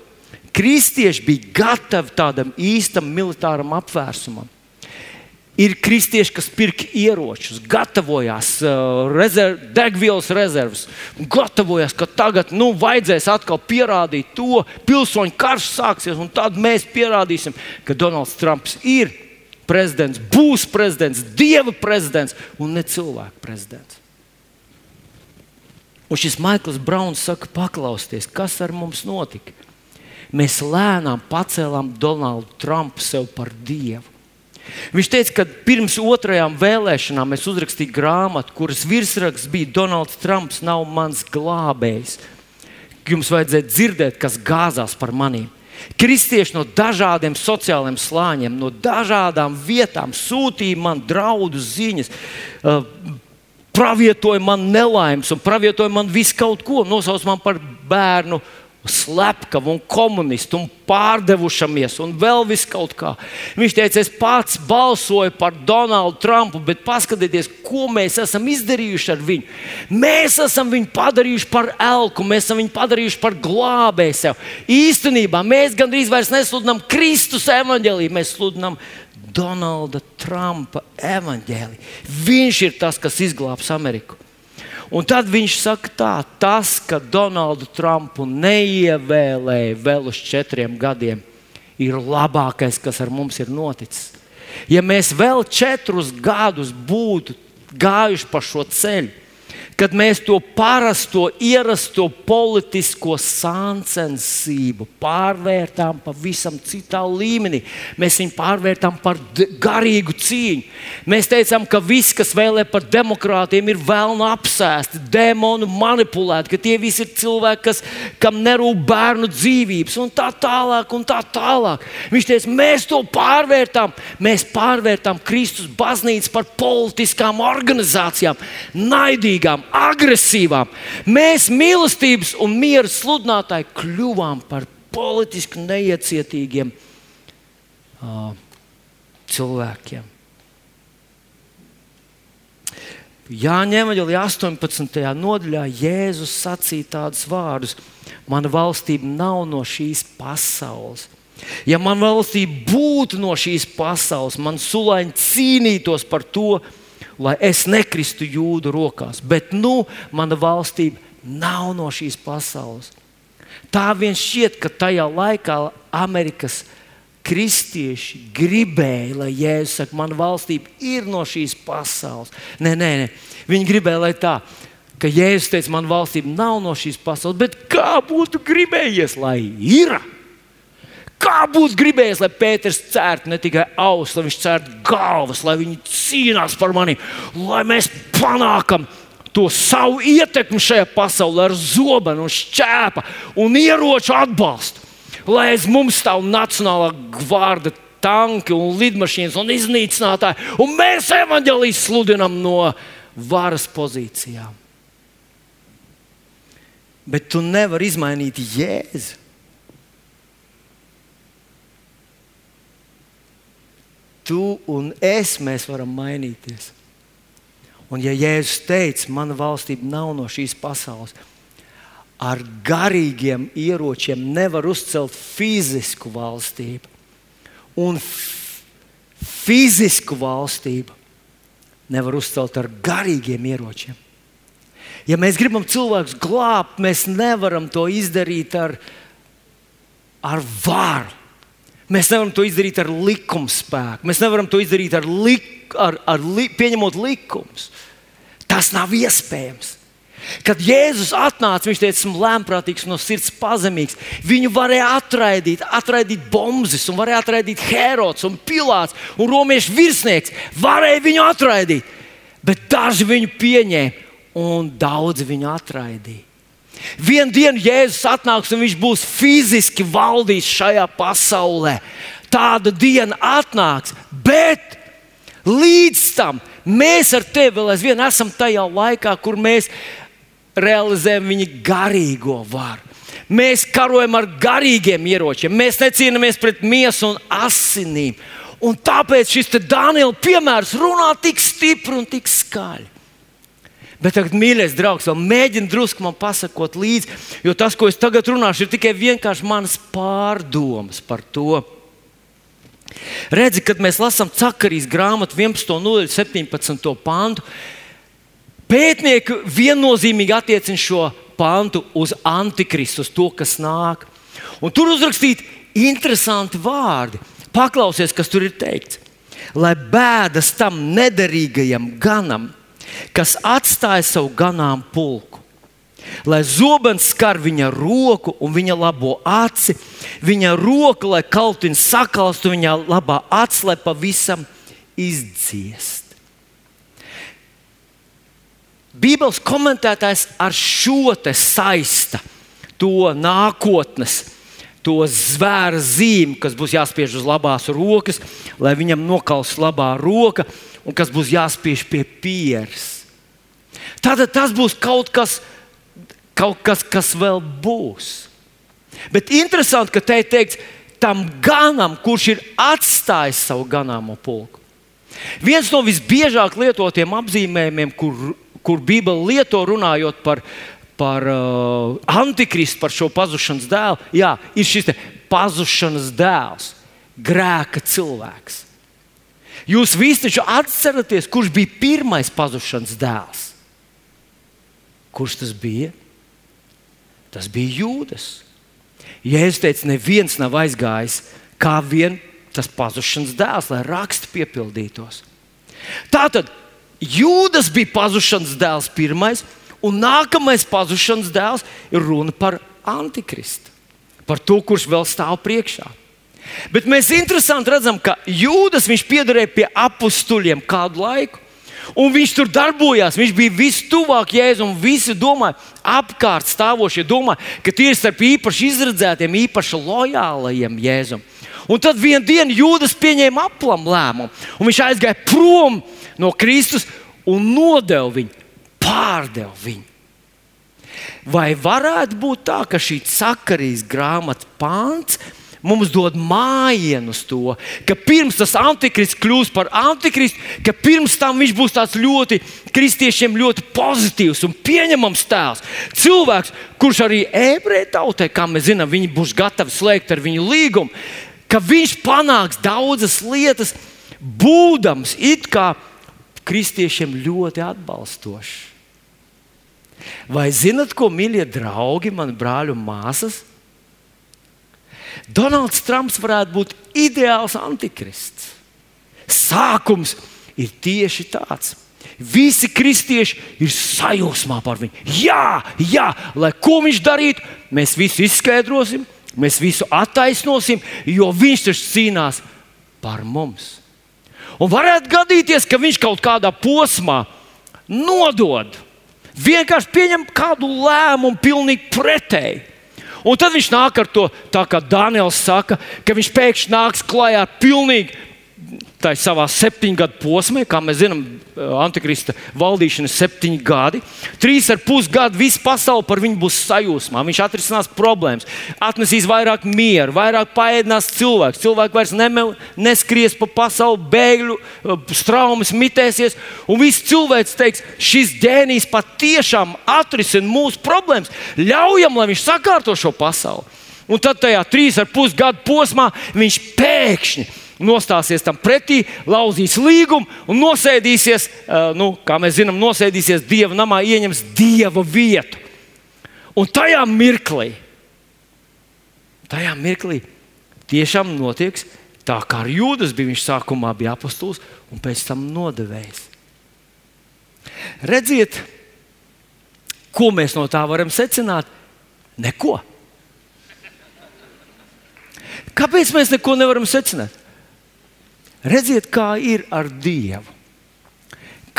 kristieši bija gatavi tādam īstam militāram apvērsumam. Ir kristieši, kas pirka ieročus, gatavojās uh, rezerv, degvielas rezerves, gatavojās, ka tagad nu, vajadzēs atkal pierādīt to, pilsoņu karš sāksies, un tad mēs pierādīsim, ka Donalds Trumps ir prezidents, būs prezidents, dieva prezidents un ne cilvēka prezidents. Un šis Maikls Brauns saka, paklausieties, kas ar mums notika. Mēs lēnām pacēlām Donaldu Trumpu sev par dievu. Viņš teica, ka pirms otrajām vēlēšanām es uzrakstīju grāmatu, kuras virsraksts bija Donalds Trumps nav mans glābējs. Jums vajadzēja dzirdēt, kas gāzās par maniem. Kristieši no dažādiem sociāliem slāņiem, no dažādām vietām sūtīja man draudu ziņas. Uh, pravietoja man nelaimes, un pravietoja man visu kaut ko, nosauc man par bērnu slepkavu un komunistu un pārdevušamies un vēl vis kaut kā. Viņš teica, es pats balsoju par Donaldu Trumpu, bet paskatieties, ko mēs esam izdarījuši ar viņu. Mēs esam viņu padarījuši par elku, mēs esam viņu padarījuši par glābēju sev. Īstenībā mēs gandrīz vairs nesludinām Kristus evaņģēlīju, mēs sludinām Donalda Trumpa evaņģēliju. Viņš ir tas, kas izglābs Ameriku. Un tad viņš saka, tā, tas, ka Donaldu Trumpu neievēlēja vēl uz četriem gadiem, ir labākais, kas ar mums ir noticis. Ja mēs vēl četrus gadus būtu gājuši pa šo ceļu, kad mēs to parasto, ierasto politisko sāncensību pārvērtām pavisam citā līmenī. Mēs viņu pārvērtām par garīgu cīņu. Mēs teicām, ka viss, kas vēlē par demokrātiem, ir vēlna apsēsti, demonu manipulēti, ka tie visi ir cilvēki, kas, kam nerūp bērnu dzīvības un tā tālāk. Un tā tālāk. Viņš teica, mēs to pārvērtām. Mēs pārvērtām Kristus baznīcu par politiskām organizācijām, naidīgām, agresīvām. Mēs, mīlestības un miera sludinātāji, kļuvām par politiski neiecietīgiem uh, cilvēkiem. Jāņem Evanģelija 18. nodaļā Jēzus sacīja tādus vārdus: Mana valstība nav no šīs pasaules. Ja man valstība būtu no šīs pasaules, man sulaini cīnītos par to, lai es nekristu jūdu rokās. Bet nu mana valstība nav no šīs pasaules. Tā vien šķiet, ka tajā laikā Amerikas kristieši gribēja, lai Jēzus saka, mana valstība ir no šīs pasaules. Nē, nē, nē. viņi gribēja, lai tā. Ka Jēzus teica, mana valstība nav no šīs pasaules, bet kā būtu gribējies, lai ir? Kā būtu gribējis, lai Pēters cērtu ne tikai ausis, lai viņš cērtu galvas, lai viņi cīnās par mani, lai mēs panākam to savu ietekmi šajā pasaulē ar zobenu, šķēpa un ieroču atbalstu. Lai aiz mums stāv nacionālā gvārda tanki un lidmašīnas un iznīcinātāji, un mēs evanģēlīs sludinam no varas pozīcijām. Bet tu nevari izmainīt Jēzu. Tu un es varam mainīties. Un, ja Jēzus teica, mana valstība nav no šīs pasaules, ar garīgiem ieročiem nevar uzcelt fizisku valstību. Un fizisku valstību nevar uzcelt ar garīgiem ieročiem. Ja mēs gribam cilvēkus glābt, mēs nevaram to izdarīt ar, ar varu. Mēs nevaram to izdarīt ar likumspēku. Mēs nevaram to izdarīt ar, lik, ar, ar li, pieņemot likumus. Tas nav iespējams. Kad Jēzus atnāca, viņš teica, esmu lēmprātīgs, no sirds pazemīgs. Viņu varēja atraidīt, atraidīt bombas, un varēja atraidīt Herods, un Pilārs un Romiešu virsnieks. Varēja viņu atraidīt, bet daži viņu pieņēma, un daudzi viņu atraidīja. Vienu dienu Jēzus atnāks un viņš būs fiziski valdījis šajā pasaulē. Tāda diena atnāks, bet līdz tam mēs ar tevi vēl aizvien esam tajā laikā, kur mēs realizējam viņa garīgo varu. Mēs karojam ar garīgiem ieročiem, mēs necīnāmies pret miesu un asinīm. Un tāpēc šis Dānijas piemērs runā tik stipri un tik skaļi. Bet tagad, mīļais draugs, mēģini drusku man pasakot līdzi, jo tas, ko es tagad runāšu, ir tikai vienkārši manas pārdomas par to. Redzi, kad mēs lasām Cakarijas grāmatu 11.17. pantu, pētnieki viennozīmīgi attiecina šo pantu uz antikristu, uz to, kas nāk. Un tur uzrakstīti interesanti vārdi. Paklausies, kas tur ir teikts. Lai bēdas tam nederīgajam ganam, kas atstāja savu ganām pulku. Lai zobens skar viņa roku un viņa labo aci, viņa roka, lai kaltiņa sakalstu viņa labā aci, lai pavisam izdziest. Bībeles komentētājs ar šo te saista to nākotnes, to zvēra zīmi, kas būs jāspiež uz labās rokas, lai viņam nokals labā roka un kas būs jāspiež pie pieres. Tad tas būs kaut kas, kaut kas, kas vēl būs. Bet interesanti, ka te ir teikts, tam ganam, kurš ir atstājis savu ganāmo pulku. Viens no visbiežāk lietotiem apzīmējumiem, kur, kur Bībele lieto runājot par, par uh, antikristu, par šo pazušanas dēlu, jā, ir šis pazušanas dēls, grēka cilvēks. Jūs visi taču atceraties, kurš bija pirmais pazušanas dēls. Kurš tas bija? Tas bija Jūdas. Jēzus teica, neviens nav aizgājis kā vien tas pazušanas dēls, lai raksti piepildītos. Tātad Jūdas bija pazušanas dēls pirmais, un nākamais pazušanas dēls ir runa par antikristu, par to, kurš vēl stāv priekšā. Bet mēs interesanti redzam, ka Jūdas piederēja pie apstuļiem kādu laiku. Un viņš tur darbojās, viņš bija vistuvāk Jēzum. Visi domāja, apkārt stāvošie domāja, ka tie ir starp īpaši izredzētiem, īpaši lojālajiem Jēzum. Un tad vienā dienā Jūdas pieņēma aplam lēmumu, un viņš aizgāja prom no Kristus un nodeva viņu, pārdeva viņu. Vai varētu būt tā, ka šī sakarīs grāmatas pāns mums dod mājienu uz to, ka pirms tas antikrists kļūs par antikristu, ka pirms tam viņš būs tāds ļoti kristiešiem ļoti pozitīvs un pieņemams tēls. Cilvēks, kurš arī ebreju tautai, kā mēs zinām, viņi būs gatavi slēgt ar viņu līgumu, ka viņš panāks daudzas lietas, būdams it kā kristiešiem ļoti atbalstošs. Vai zinat, ko, mīļie draugi, mani brāļi un māsas? Donalds Trumps varētu būt ideāls antikrists. Sākums ir tieši tāds. Visi kristieši ir sajūsmā par viņu. Jā, jā, lai ko viņš darītu, mēs visu izskaidrosim, mēs visu attaisnosim, jo viņš taču cīnās par mums. Un varētu gadīties, ka viņš kaut kādā posmā nodod, vienkārši pieņem kādu lēmumu pilnīgi pretēji. Un tad viņš nāk ar to, tā kā Daniels saka, ka viņš pēkšņi nāks klajā ar pilnīgi Tā ir savā septiņu gadu posmā, kā mēs zinām, Antikrista valdīšana ir septiņi gadi. Trīs ar pus gadu visa pasaule par viņu būs sajūsmā. Viņš atrisinās problēmas, atnesīs vairāk miera, vairāk paēdinās cilvēks. Cilvēki vairs nemel, neskries pa pasauli, bēgļu straumes mitēsies. Un viss cilvēks teiks, šis ģēnijs patiešām atrisina mūsu problēmas. Ļaujam, lai viņš sakārto šo pasauli. Un tad tajā trīs ar pus gadu posmā viņš pēkšņi nostāsies tam pretī, lauzīs līgumu un nosēdīsies, nu, kā mēs zinām, nosēdīsies dieva namā, ieņems dieva vietu. Un tajā mirklī, tajā mirklī tiešām notiks tā, kā ar Jūdas bija. Viņš sākumā bija apostols un pēc tam nodevējs. Redziet, ko mēs no tā varam secināt? Neko. Kāpēc mēs neko nevaram secināt? Redziet, kā ir ar Dievu.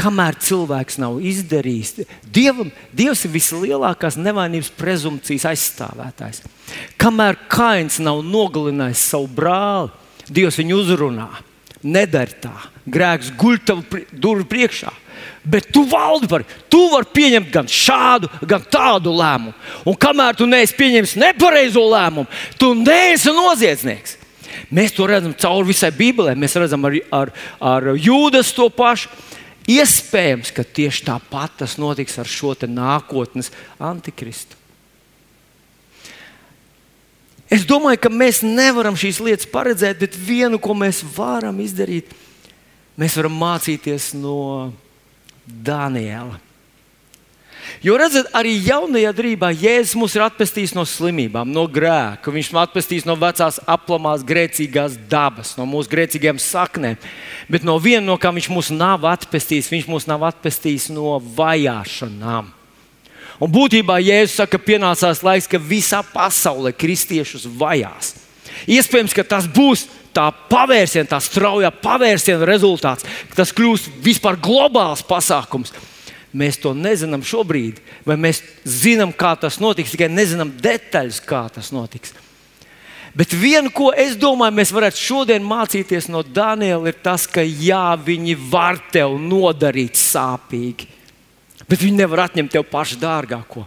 Kamēr cilvēks nav izdarījis, Dievam, Dievs ir vislielākās nevainības prezumpcijas aizstāvētājs. Kamēr Kains nav nogalinājis savu brāli, Dievs viņu uzrunā. Nedari tā, grēks guļ tev durvju priekšā. Bet tu valdi par to. Tu vari pieņemt gan šādu, gan tādu lēmumu. Un kamēr tu neesi pieņēmis nepareizo lēmumu, tu neesi noziedznieks. Mēs to redzam cauri visai Bībelē. Mēs redzam ar, ar, ar jūdas to pašu. Iespējams, ka tieši tāpat tas notiks ar šo nākotnes antikristu. Es domāju, ka mēs nevaram šīs lietas paredzēt, bet vienu, ko mēs varam izdarīt, mēs varam mācīties no Daniela. Jo redzat, arī jaunajā darbā Jēzus mūs ir atpestījis no slimībām, no grēka. Viņš mūs atpestīs no vecās, aplamās, grēcīgās dabas, no mūsu grēcīgām saknēm. Bet no viena, no kā viņš mūs nav atpestījis, viņš mūs nav atpestījis no vajāšanām. Un būtībā Jēzus saka, ka pienācās laiks, ka visā pasaulē kristiešus vajās. Iespējams, ka tas būs tā pavērsiena, tā straujā pavērsiena rezultāts, ka tas kļūs vispār globāls pasākums. Mēs to nezinām šobrīd, vai mēs zinām, kā tas notiks, tikai nezinām detaļas, kā tas notiks. Bet viena, ko es domāju, mēs varētu šodien mācīties no Daniela, ir tas, ka jā, viņi var tev nodarīt sāpīgi, bet viņi nevar atņemt tev pašu dārgāko.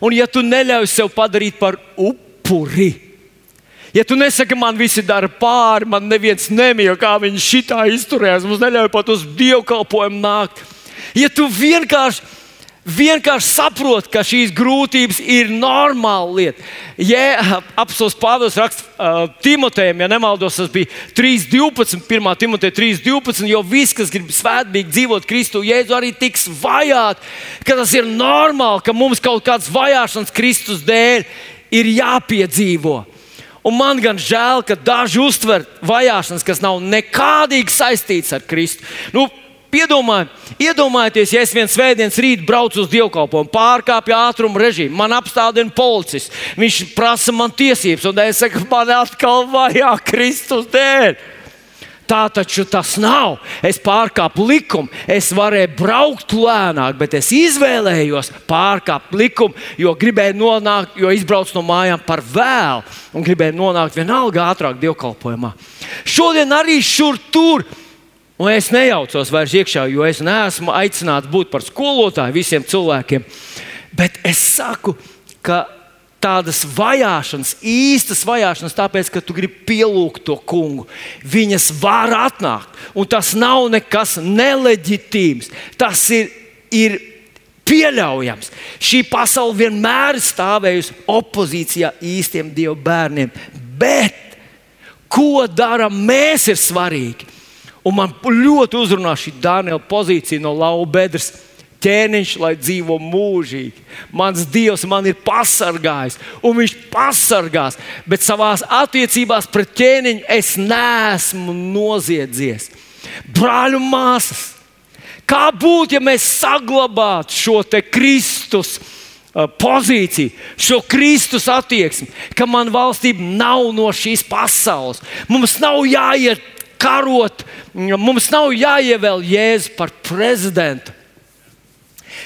Un ja tu neļauj sev padarīt par upuri, ja tu nesaki, man visi dara pāri, man neviens nemīl, kā viņi šitā izturējās, mums neļauj pat uz dievkalpojumu nākt Ja tu vienkārši vienkārši saprot, ka šīs grūtības ir normāla lieta. Ja apelsīns Pāvils raksta uh, Timotejam, ja nemaldos, tas bija 3.12. 1. Timoteja 3.12. Jo viss, kas grib svētīgi dzīvot Kristu, Jēzu arī tiks vajāti, ka tas ir normāli, ka mums kaut kādas vajāšanas Kristus dēļ ir jāpiedzīvo. Un man gan žēl, ka daži uztver vajāšanas, kas nav nekādīgi saistītas ar Kristu. Nu, Piedomāj, iedomājieties, ja es viens svētdienas rīt braucu uz dievkalpojumu, pārkāpju ātrumu režīmu, man apstādina policists, viņš prasa man tiesības, un es saku, man atkal vajā Kristus dēļ. Tā taču tas nav. Es pārkāpu likumu, es varēju braukt lēnāk, bet es izvēlējos pārkāpt likumu, jo gribēju nonākt, jo izbraucu no mājām par vēlu un gribēju nonākt vienalga ātrāk dievkalpojumā. Šodien arī šur tur Un es nejaucos vairs iekšā, jo es neesmu aicināts būt par skolotāju visiem cilvēkiem. Bet es saku, ka tādas vajāšanas, īstas vajāšanas, tāpēc, ka tu gribi pielūgt to kungu, viņas var atnākt. Un tas nav nekas neleģitīms. Tas ir, ir pieļaujams. Šī pasaule vienmēr ir stāvējusi opozīcijā īstiem dievu bērniem. Bet ko darām mēs, ir svarīgi. Un man ļoti uzrunā šī Dānela pozīcija no laubedres. Ķēniņš, lai dzīvo mūžīgi. Mans Dievs man ir pasargājis, un Viņš pasargās. Bet savā attiecībās pret ķēniņu es neesmu noziedzies. Brāļu māsas, kā būtu, ja mēs saglabātu šo Kristus uh, pozīciju, šo Kristus attieksmi, ka man valstība nav no šīs pasaules. Mums nav jāiet karot. Mums nav jāievēl Jēzus par prezidentu.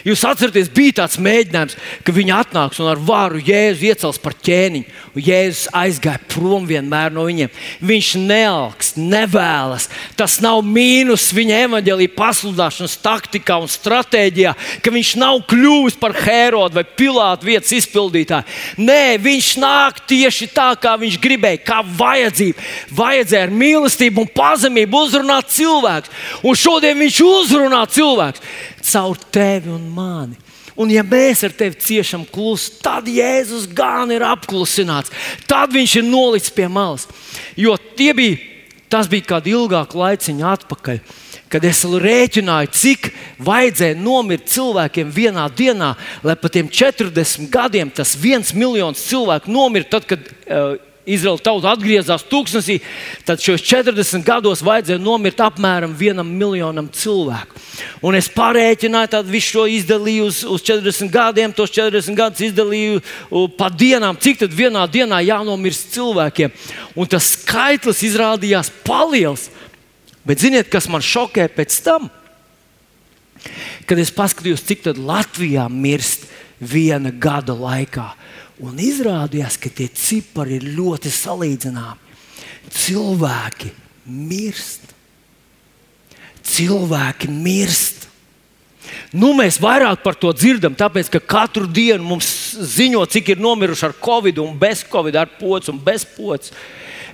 Jūs atceraties, bija tāds mēģinājums, ka viņi atnāks un ar varu Jēzu iecels par ķēniņu. Jēzus aizgāja prom vienmēr no viņiem. Viņš nealks, nevēlas. Tas nav mīnus viņa evaņģēlīja pasludināšanas taktikā un stratēģijā, ka viņš nav kļuvis par Herodu vai Pilātu vietas izpildītāju. Nē, viņš nāk tieši tā, kā viņš gribēja, kā vajadzība. Vajadzēja ar mīlestību un pazemību uzrunāt cilvēku. Un šodien viņš uzrunā cilvēku caur tevi un mani. Un, ja mēs ar tevi ciešam klusu, tad Jēzus gan ir apklusināts. Tad viņš ir nolicis pie malas. Jo bija, tas bija kādu ilgāku laiciņu atpakaļ. Kad es rēķināju, cik vajadzēja nomirt cilvēkiem vienā dienā, lai pat tiem 40 gadiem tas viens miljons cilvēku nomirtu, tad, kad uh, Izraela tauta atgriezās tūkstnesī, tad šos 40 gados vajadzēja nomirt apmēram vienam miljonam cilvēku. Un es pārēķināju, tad visu šo izdalīju uz, uz 40 gadiem, tos 40 gadus izdalīju pa dienām, cik tad vienā dienā jānomirst cilvēkiem. Un tas skaitlis izrādījās paliels. Bet ziniet, kas man šokē pēc tam? Kad es paskatījos, cik Latvijā mirst viena gada laikā. Un izrādījās, ka tie cipari ir ļoti salīdzināmi. Cilvēki mirst. Cilvēki mirst. Nu, mēs vairāk par to dzirdam, tāpēc ka katru dienu mums ziņo, cik ir nomiruši ar covid, un bez covid, ar pocu un bez pocu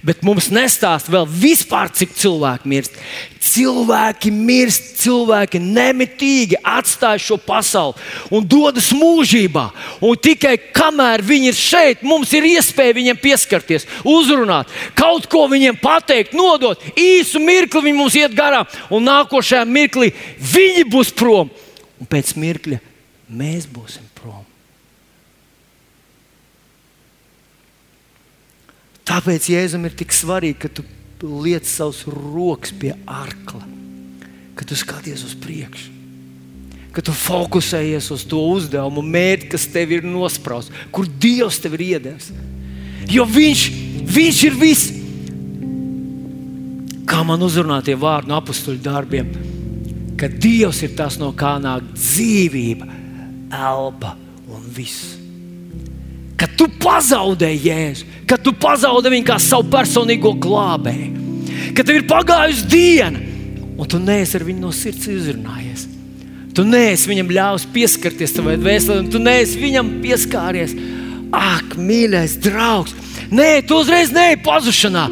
bet mums nestāst vēl vispār, cik cilvēki mirst. Cilvēki mirst, cilvēki nemitīgi atstāj šo pasauli un dodas mūžībā. Un tikai kamēr viņi ir šeit, mums ir iespēja viņiem pieskarties, uzrunāt, kaut ko viņiem pateikt, nodot. Īsu mirkli viņi mums iet garām, un nākošajā mirklī viņi būs prom. Un pēc mirkļa mēs būsim prom. Tāpēc Jēzum ir tik svarīgi, ka tu liec savus rokas pie arkla, ka tu skaties uz priekšu, ka tu fokusējies uz to uzdevumu, mērķi, kas tev ir nosprausts, kur Dievs tev ir iedevis. Jo Viņš, viņš ir viss. Kā man uzrunā tie vārdi no apakstuļu darbiem, ka Dievs ir tas, no kā nāk dzīvība, elpa un viss ka tu pazaudēji Jēzu, ka tu pazaudēji viņu kā savu personīgo glābēju, ka tev ir pagājusi diena, un tu neesi ar viņu no sirds izrunājies. Tu neesi viņam ļāvis pieskarties savai dvēselē, tu neesi viņam pieskāries. Ak, mīļais draugs, nē, tu uzreiz neej pazušanā.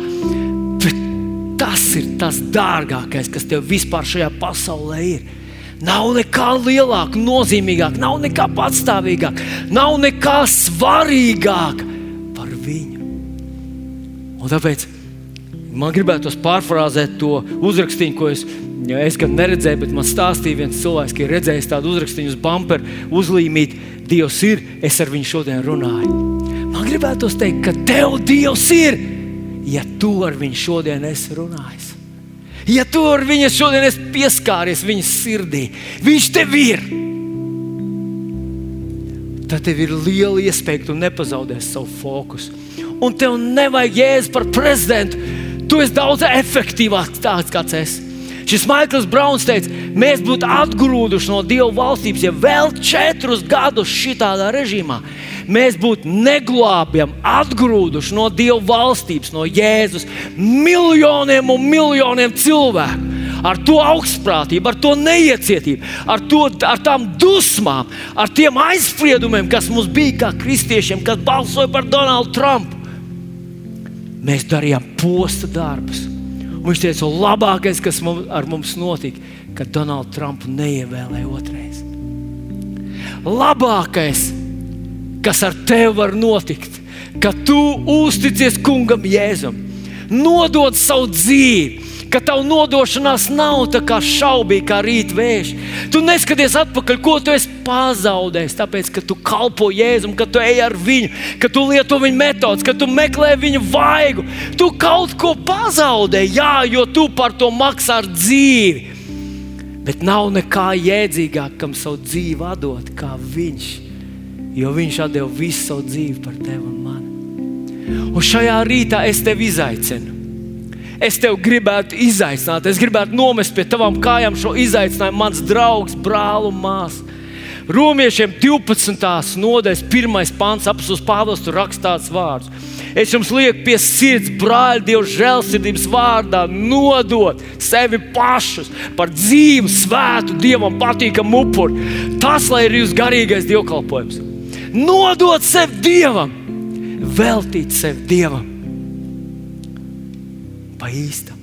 Bet tas ir tas dārgākais, kas tev vispār šajā pasaulē ir. Nav nekā lielāka, nozīmīgāka, nav nekā patstāvīgāka, nav nekā svarīgāka par viņu. Un tāpēc man gribētu pārfrāzēt to uzrakstīnu, ko es, ja es gan neredzēju, bet man stāstīja viens cilvēks, ka ir redzējis tādu uzrakstīnu uz bumperu, uzlīmīt, Dievs ir, es ar viņu šodien runāju. Man gribētu teikt, ka tev Dievs ir, ja tu ar viņu šodien esi runājis. Ja tu ar viņu šodien esi pieskāries viņa sirdī, viņš tev ir. Tad tev ir liela iespēja, ka tu nepazaudēsi savu fokusu. Un tev nevajag jēzus par prezidentu. Tu esi daudz efektīvāks tāds, kāds esi. Šis Maikls Brauns teica, mēs būtu atgrūduši no Dieva valstības, ja vēl četrus gadus šitādā režīmā mēs būtu neglābjami atgrūduši no Dieva valstības, no Jēzus miljoniem un miljoniem cilvēku. Ar to augstprātību, ar to neiecietību, ar, to, ar tām dusmām, ar tiem aizspriedumiem, kas mums bija kā kristiešiem, kas balsoja par Donaldu Trumpu. Mēs darījām posta darbus. Viņš teica, labākais, kas mums, ar mums notika, kad Donaldu Trumpu neievēlēja otrais. Labākais, kas ar tevi var notikt, ka tu uzticies kungam Jēzum, nodod savu dzīvi. Ka tavu nodošanās nav tā kā šaubīga, kā rīta vējš. Tu neskaties atpakaļ, ko tu esi pazaudējis. Tāpēc, ka tu kalpo Jēzum, ka tu ej ar viņu, ka tu lieto viņa metodas, ka tu meklē viņa vaigu. Tu kaut ko pazaudēji, jā, jo tu par to maksā ar dzīvi. Bet nav nekā jēdzīgāk, kam savu dzīvi atdot, kā viņš jo Viņš deva visu savu dzīvi par tevi un mani. Un šajā rītā es tevi izaicinu. Es tevi gribētu izaicināt, es gribētu nomest pie tavām kājām šo izaicinājumu, mans draugs, brāl un māsas. Romiešiem 12. nodaļas, 1. pāns, apelsīns Pāvils tur rakstīts vārds. Es jums lieku pie sirds, brāļi, Dieva žēlsirdības vārdā, nodot sevi pašus par dzīvu, svētu, Dievam patīkamu upuri. Tas, lai ir jūsu garīgais dievkalpojums nodot sevi Dievam, veltīt sevi Dievam. Pa īstam.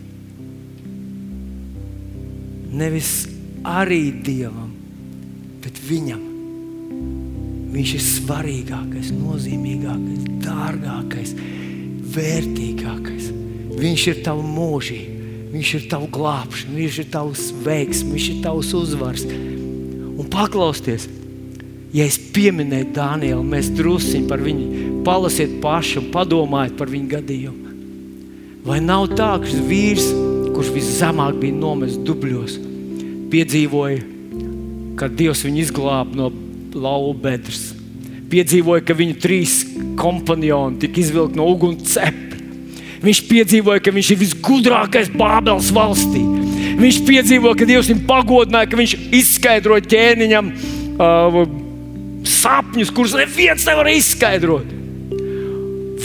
Nevis arī Dievam, bet Viņam. Viņš ir svarīgākais, nozīmīgākais, dārgākais, vērtīgākais. Viņš ir tavs mūžība, viņš ir tavs glābšana, viņš ir tavs veiksms, viņš ir tavs uzvars. Un paklausieties, ja es pieminēju Dānielu, mēs druskuļi par viņu palasiet paši un padomājiet par viņu gadījumu. Vai nav tā, ka šis vīrs, kurš viszemāk bija nomests dubļos, piedzīvoja, ka Dievs viņu izglāba no lauva bedres, piedzīvoja, ka viņa trīs kompanioni tika izvilkti no uguns cepļa. Viņš piedzīvoja, ka viņš ir visgudrākais Bābeles valstī. Viņš piedzīvoja, ka Dievs viņu pagodināja, ka viņš izskaidroja ķēniņam uh, sapņus, kurus neviens nevar izskaidrot.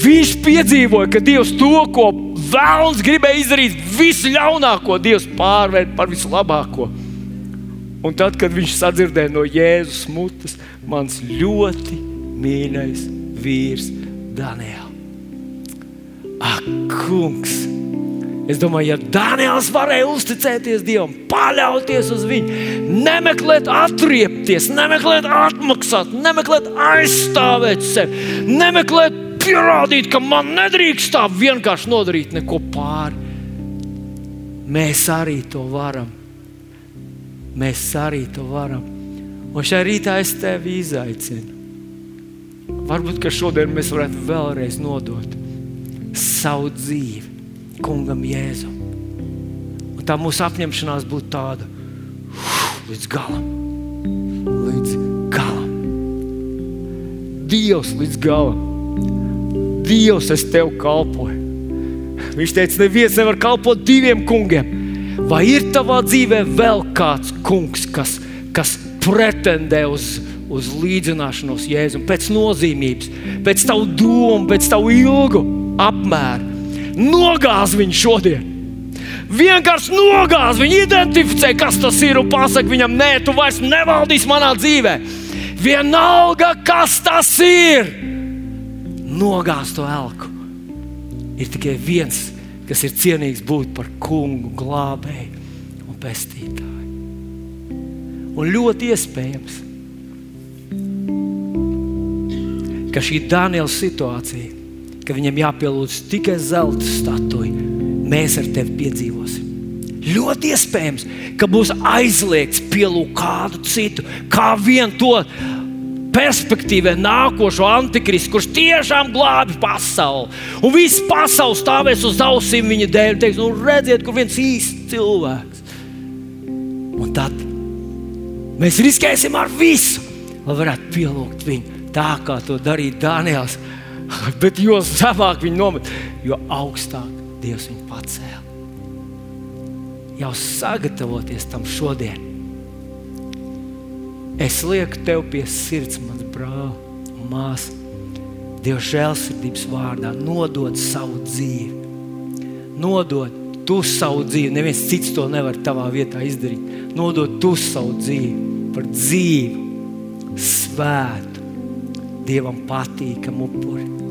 Viņš piedzīvoja, ka Dievs to, ko vēlams gribēja izdarīt, visu ļaunāko, Dievs pārvērt par vislabāko. Un tad, kad viņš sadzirdēja no Jēzus mutes, mans ļoti mīļais vīrs Daniels. Ak, kungs! Es domāju, ja Daniels varēja uzticēties Dievam, paļauties uz viņu, nemeklēt, atriepties, nemeklēt, atmaksāt, nemeklēt, aizstāvēt sevi, nemeklēt, pierādīt, ka man nedrīkst tā vienkārši nodarīt neko pāri. Mēs arī to varam. Mēs arī to varam. Un šajā rītā es tevi izaicinu. Varbūt šodien mēs varētu vēlreiz nodot savu dzīvi kungam Jēzum. Un tā mūsu apņemšanās būtu tāda līdz galam. Līdz galam. Dievs līdz galam. Dievs, es tev kalpoju. Viņš teica, neviens nevar kalpot diviem kungiem. Vai ir tavā dzīvē vēl kāds kungs, kas, kas pretendē uz, uz līdzināšanos Jēzum, pēc nozīmības, pēc tavu domu, pēc tavu ilgu apmēru? Nogāz viņu šodien. Vienkārši nogāz viņu, identificē, kas tas ir un pasakā viņam, nē, tu vairs nevaldīsi manā dzīvē. Vienalga, kas tas ir, nogāz to elku. Ir tikai viens, kas ir cienīgs būt par kungu, glābēju un pestītāju. Un ļoti iespējams, ka šī Daniela situācija, ka viņam jāpielūdz tikai zelta statuja, mēs ar tevi piedzīvosim. Ļoti iespējams, ka būs aizliegts pielūgt kādu citu, kā vien to perspektīvē nākošo antikristu, kurš tiešām glābi pasauli. Un viss pasaule stāvēs uz ausīm viņa dēļ un teiks, nu redziet, kur viens īsts cilvēks. Un tad mēs riskēsim ar visu, lai varētu pielūgt viņu tā, kā to darīja Daniels. Bet jo zemāk viņi nomet, jo augstāk Dievs viņu pacēla. Jau sagatavoties tam šodien Es lieku tev pie sirds, mans brāl un māsa. Dieva žēlsirdības vārdā nodod savu dzīvi. Nodod tu savu dzīvi. Neviens cits to nevar tavā vietā izdarīt. Nodod tu savu dzīvi par dzīvu, svētu, Dievam patīkamu upuri.